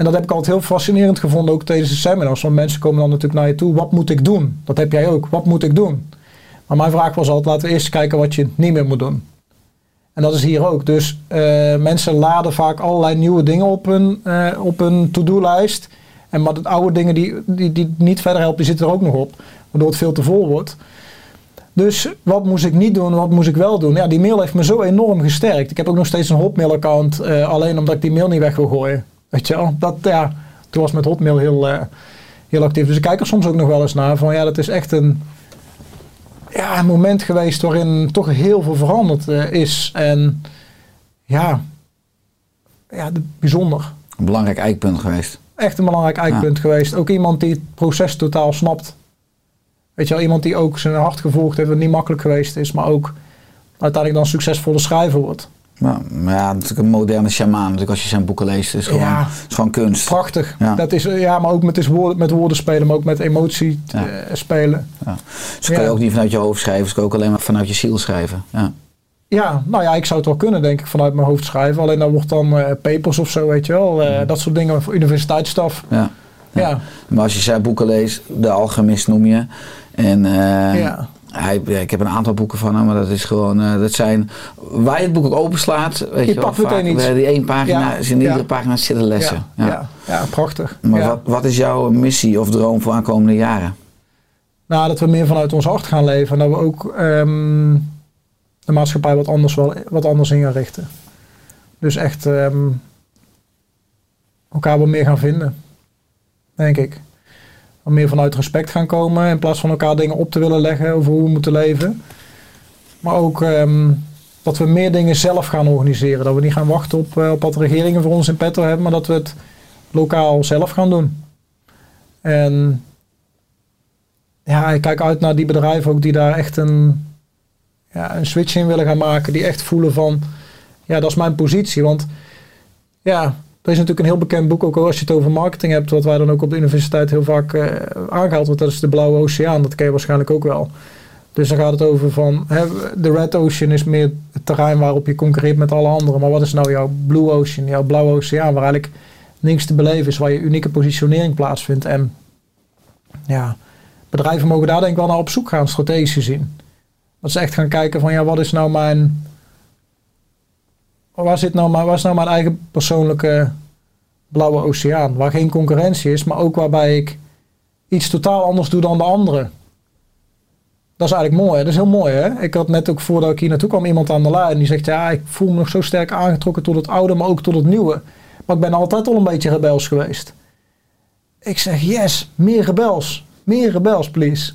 C: En dat heb ik altijd heel fascinerend gevonden, ook tijdens de seminars. Want mensen komen dan natuurlijk naar je toe, wat moet ik doen? Dat heb jij ook, wat moet ik doen? Maar mijn vraag was altijd, laten we eerst kijken wat je niet meer moet doen. En dat is hier ook. Dus eh, mensen laden vaak allerlei nieuwe dingen op hun, eh, op hun to-do-lijst. En maar de oude dingen die, die, die niet verder helpen, die zitten er ook nog op. Waardoor het veel te vol wordt. Dus wat moest ik niet doen, wat moest ik wel doen? Ja, die mail heeft me zo enorm gesterkt. Ik heb ook nog steeds een Hotmail-account, eh, alleen omdat ik die mail niet weg wil gooien. Weet je wel? Dat, ja, toen was met Hotmail heel, eh, heel actief. Dus ik kijk er soms ook nog wel eens naar. Van ja, dat is echt een, ja, een moment geweest waarin toch heel veel veranderd eh, is. En ja, ja de- bijzonder.
A: Een belangrijk eikpunt geweest.
C: Echt een belangrijk eikpunt geweest. Ook iemand die het proces totaal snapt. Weet je wel, iemand die ook zijn hart gevolgd heeft, wat niet makkelijk geweest is, maar ook uiteindelijk dan succesvolle schrijver wordt.
A: Maar, maar ja, natuurlijk een moderne shamaan. Natuurlijk als je zijn boeken leest, is gewoon,
C: Ja.
A: is gewoon kunst.
C: Prachtig.
A: Ja.
C: Dat is, ja, maar ook met, is woorden, met woorden spelen, maar ook met emotie
A: Ja.
C: eh, spelen.
A: Ze kan je
C: Ja.
A: ook niet vanuit je hoofd schrijven, ze kan ook alleen maar vanuit je ziel schrijven. Ja.
C: Ja, nou ja, ik zou het wel kunnen, denk ik, vanuit mijn hoofd schrijven. Alleen dan wordt dan eh, papers of zo, weet je wel. eh, Dat soort dingen voor universiteitsstaf.
A: Ja.
C: Ja,
A: Maar als je zijn boeken leest, De Alchemist noem je. En
C: ja.
D: Hij, ik heb een aantal boeken van hem, maar dat is gewoon, eh, dat zijn, waar je het boek ook openslaat, weet
C: Je
D: je,
C: pakt meteen iets.
D: die één pagina,
C: Ja,
D: is in iedere
C: ja.
D: pagina zitten lessen.
C: Ja,
D: Ja.
C: prachtig.
D: Maar wat, wat is jouw missie of droom voor aankomende jaren?
C: Nou, dat we meer vanuit ons hart gaan leven. En dat we ook ehm, de maatschappij wat anders, wel, wat anders in gaan richten. Dus echt ehm, elkaar wat meer gaan vinden. Denk ik. Meer vanuit respect gaan komen. In plaats van elkaar dingen op te willen leggen over hoe we moeten leven. Maar ook ehm, dat we meer dingen zelf gaan organiseren. Dat we niet gaan wachten op, eh, op wat regeringen voor ons in petto hebben. Maar dat we het lokaal zelf gaan doen. En ja, ik kijk uit naar die bedrijven ook die daar echt een, ja, een switch in willen gaan maken. Die echt voelen van, ja, dat is mijn positie. Want ja, er is natuurlijk een heel bekend boek, ook als je het over marketing hebt, wat wij dan ook op de universiteit heel vaak eh, aangehaald wordt. Dat is de Blauwe Oceaan, dat ken je waarschijnlijk ook wel. Dus dan gaat het over van, de Red Ocean is meer het terrein waarop je concurreert met alle anderen. Maar wat is nou jouw Blue Ocean, jouw Blauwe Oceaan, waar eigenlijk niks te beleven is, waar je unieke positionering plaatsvindt. En ja, bedrijven mogen daar denk ik wel naar op zoek gaan, strategisch gezien. Dat ze echt gaan kijken van ja, wat is nou mijn. Waar, zit nou waar is nou mijn eigen persoonlijke blauwe oceaan? Waar geen concurrentie is, maar ook waarbij ik iets totaal anders doe dan de anderen. Dat is eigenlijk mooi. hè? Dat is heel mooi. Hè? Ik had net ook voordat ik hier naartoe kwam iemand aan de lijn. Die zegt ja, ik voel me nog zo sterk aangetrokken tot het oude, maar ook tot het nieuwe. Maar ik ben altijd al een beetje rebels geweest. Ik zeg yes, meer rebels. Meer rebels, please.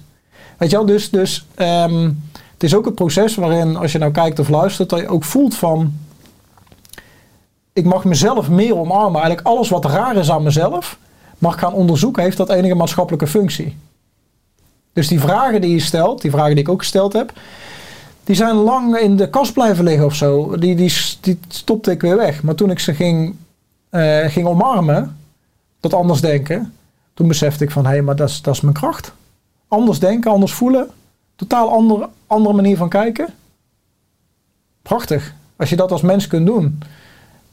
C: Weet je wel, dus, dus ehm, het is ook een proces waarin, als je nou kijkt of luistert, dat je ook voelt van, ik mag mezelf meer omarmen. Eigenlijk alles wat raar is aan mezelf, mag gaan onderzoeken, heeft dat enige maatschappelijke functie. Dus die vragen die je stelt, die vragen die ik ook gesteld heb, die zijn lang in de kast blijven liggen of zo. Die, die, die stopte ik weer weg. Maar toen ik ze ging, eh, ging omarmen, dat anders denken, toen besefte ik van hé, maar dat is, dat is mijn kracht. Anders denken, anders voelen, totaal andere, andere manier van kijken. Prachtig. Als je dat als mens kunt doen.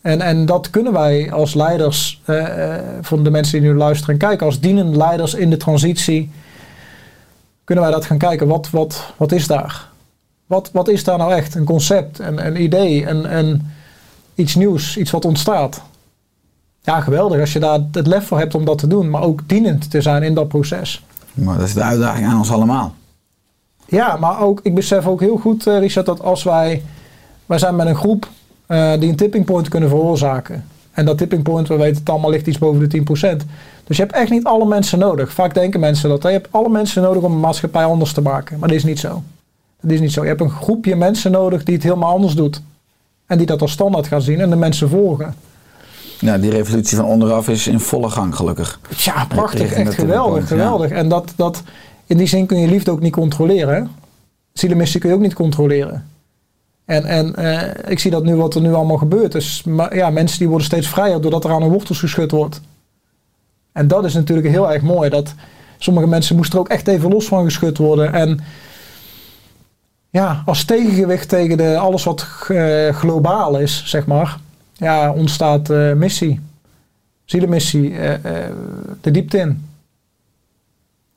C: En, en dat kunnen wij als leiders, eh, van de mensen die nu luisteren en kijken, als dienende leiders in de transitie, kunnen wij dat gaan kijken. Wat, wat, wat is daar? Wat, wat is daar nou echt? Een concept, een, een idee, een, een, iets nieuws, iets wat ontstaat. Ja, geweldig als je daar het lef voor hebt om dat te doen, maar ook dienend te zijn in dat proces.
D: Maar dat is de uitdaging aan ons allemaal.
C: Ja, maar ook, ik besef ook heel goed, eh, Richard, dat als wij, wij zijn met een groep eh, die een tipping point kunnen veroorzaken. En dat tipping point, we weten het allemaal, ligt iets boven de 10%. Dus je hebt echt niet alle mensen nodig. Vaak denken mensen dat. hè, Je hebt alle mensen nodig om een maatschappij anders te maken. Maar dat is niet zo. Dat is niet zo. Je hebt een groepje mensen nodig die het helemaal anders doet. En die dat als standaard gaan zien en de mensen volgen.
D: Ja, die revolutie van onderaf is in volle gang gelukkig.
C: Ja, prachtig. Echt geweldig.
D: point,
C: Geweldig. En dat, dat, in die zin kun je liefde ook niet controleren. hè. Kun je ook niet controleren. En, en eh, ik zie dat nu wat er nu allemaal gebeurt. Dus maar, ja, mensen die worden steeds vrijer doordat er aan hun wortels geschud wordt. En dat is natuurlijk heel erg mooi. Dat sommige mensen moesten er ook echt even los van geschud worden. En ja, als tegengewicht tegen de, alles wat eh, globaal is, zeg maar, ja, ontstaat eh, missie. Zielenmissie, de diepte in.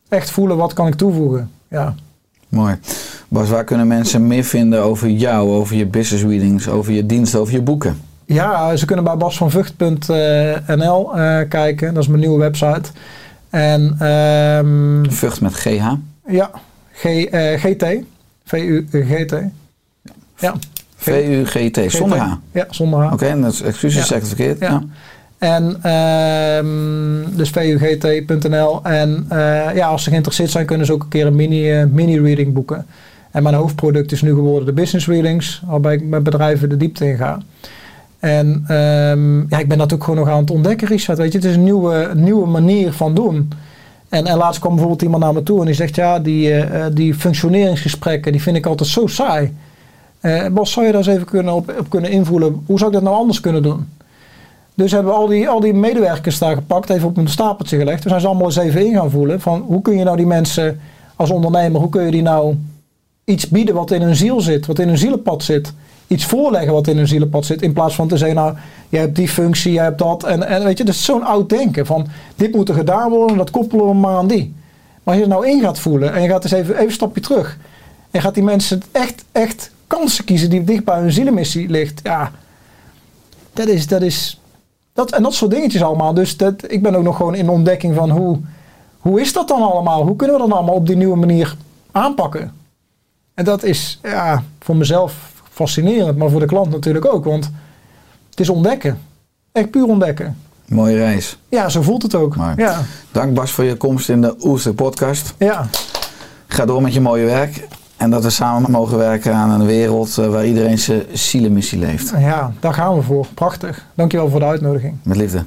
C: Echt voelen, wat kan ik toevoegen? Ja.
D: Mooi. Bas, waar kunnen mensen meer vinden over jou, over je business readings, over je diensten, over je boeken?
C: Ja, ze kunnen bij basvanvucht.nl eh kijken. Dat is mijn nieuwe website. En ehm,
D: Vught met GH.
C: ja, G, eh, GT. V-U-G-T. Ja.
D: V-U-G-T, zonder H.
C: Ja, zonder H.
D: Oké, en dat is excuses,
C: Ja.
D: verkeerd.
C: Ja.
D: Ja.
C: En ehm, dus vugt.nl. En eh, ja, als ze geïnteresseerd zijn, kunnen ze ook een keer een mini, eh, mini-reading boeken. En mijn hoofdproduct is nu geworden de business readings, waarbij ik met bedrijven de diepte in ga. En ehm, ja, ik ben dat ook gewoon nog aan het ontdekken, Richard. Weet je, het is een nieuwe, nieuwe manier van doen. En, en laatst kwam bijvoorbeeld iemand naar me toe en die zegt: Ja, die, eh, eh, die functioneringsgesprekken die vind ik altijd zo saai. Eh Bas, zou je daar eens even kunnen op, op kunnen invoelen? Hoe zou ik dat nou anders kunnen doen? Dus hebben we al die, al die medewerkers daar gepakt, even op een stapeltje gelegd. We zijn ze allemaal eens even in gaan voelen. Van hoe kun je nou die mensen als ondernemer, hoe kun je die nou iets bieden wat in hun ziel zit, wat in hun zielenpad zit. Iets voorleggen wat in hun zielenpad zit. In plaats van te zeggen, nou, jij hebt die functie, jij hebt dat. En, en weet je, dat is zo'n oud denken. Van dit moet er gedaan worden, dat koppelen we maar aan die. Maar als je er nou in gaat voelen en je gaat eens even, even een stapje terug. En gaat die mensen echt, echt kansen kiezen die dicht bij hun zielenmissie ligt. Ja, dat is, dat is, dat, en dat soort dingetjes allemaal. Dus dat, ik ben ook nog gewoon in ontdekking van hoe, hoe is dat dan allemaal? Hoe kunnen we dat allemaal op die nieuwe manier aanpakken? En dat is ja, voor mezelf fascinerend, maar voor de klant natuurlijk ook. Want het is ontdekken. Echt puur ontdekken.
A: Mooie reis.
C: Ja, zo voelt het ook.
A: Maar-
C: Ja,
A: Dank Bas voor je komst in de Oester podcast.
C: ja.
A: Ga door met je mooie werk. En dat we samen mogen werken aan een wereld eh, waar iedereen zijn zielenmissie leeft.
C: ja, daar gaan we voor. Prachtig. Dankjewel voor de uitnodiging.
A: Met liefde.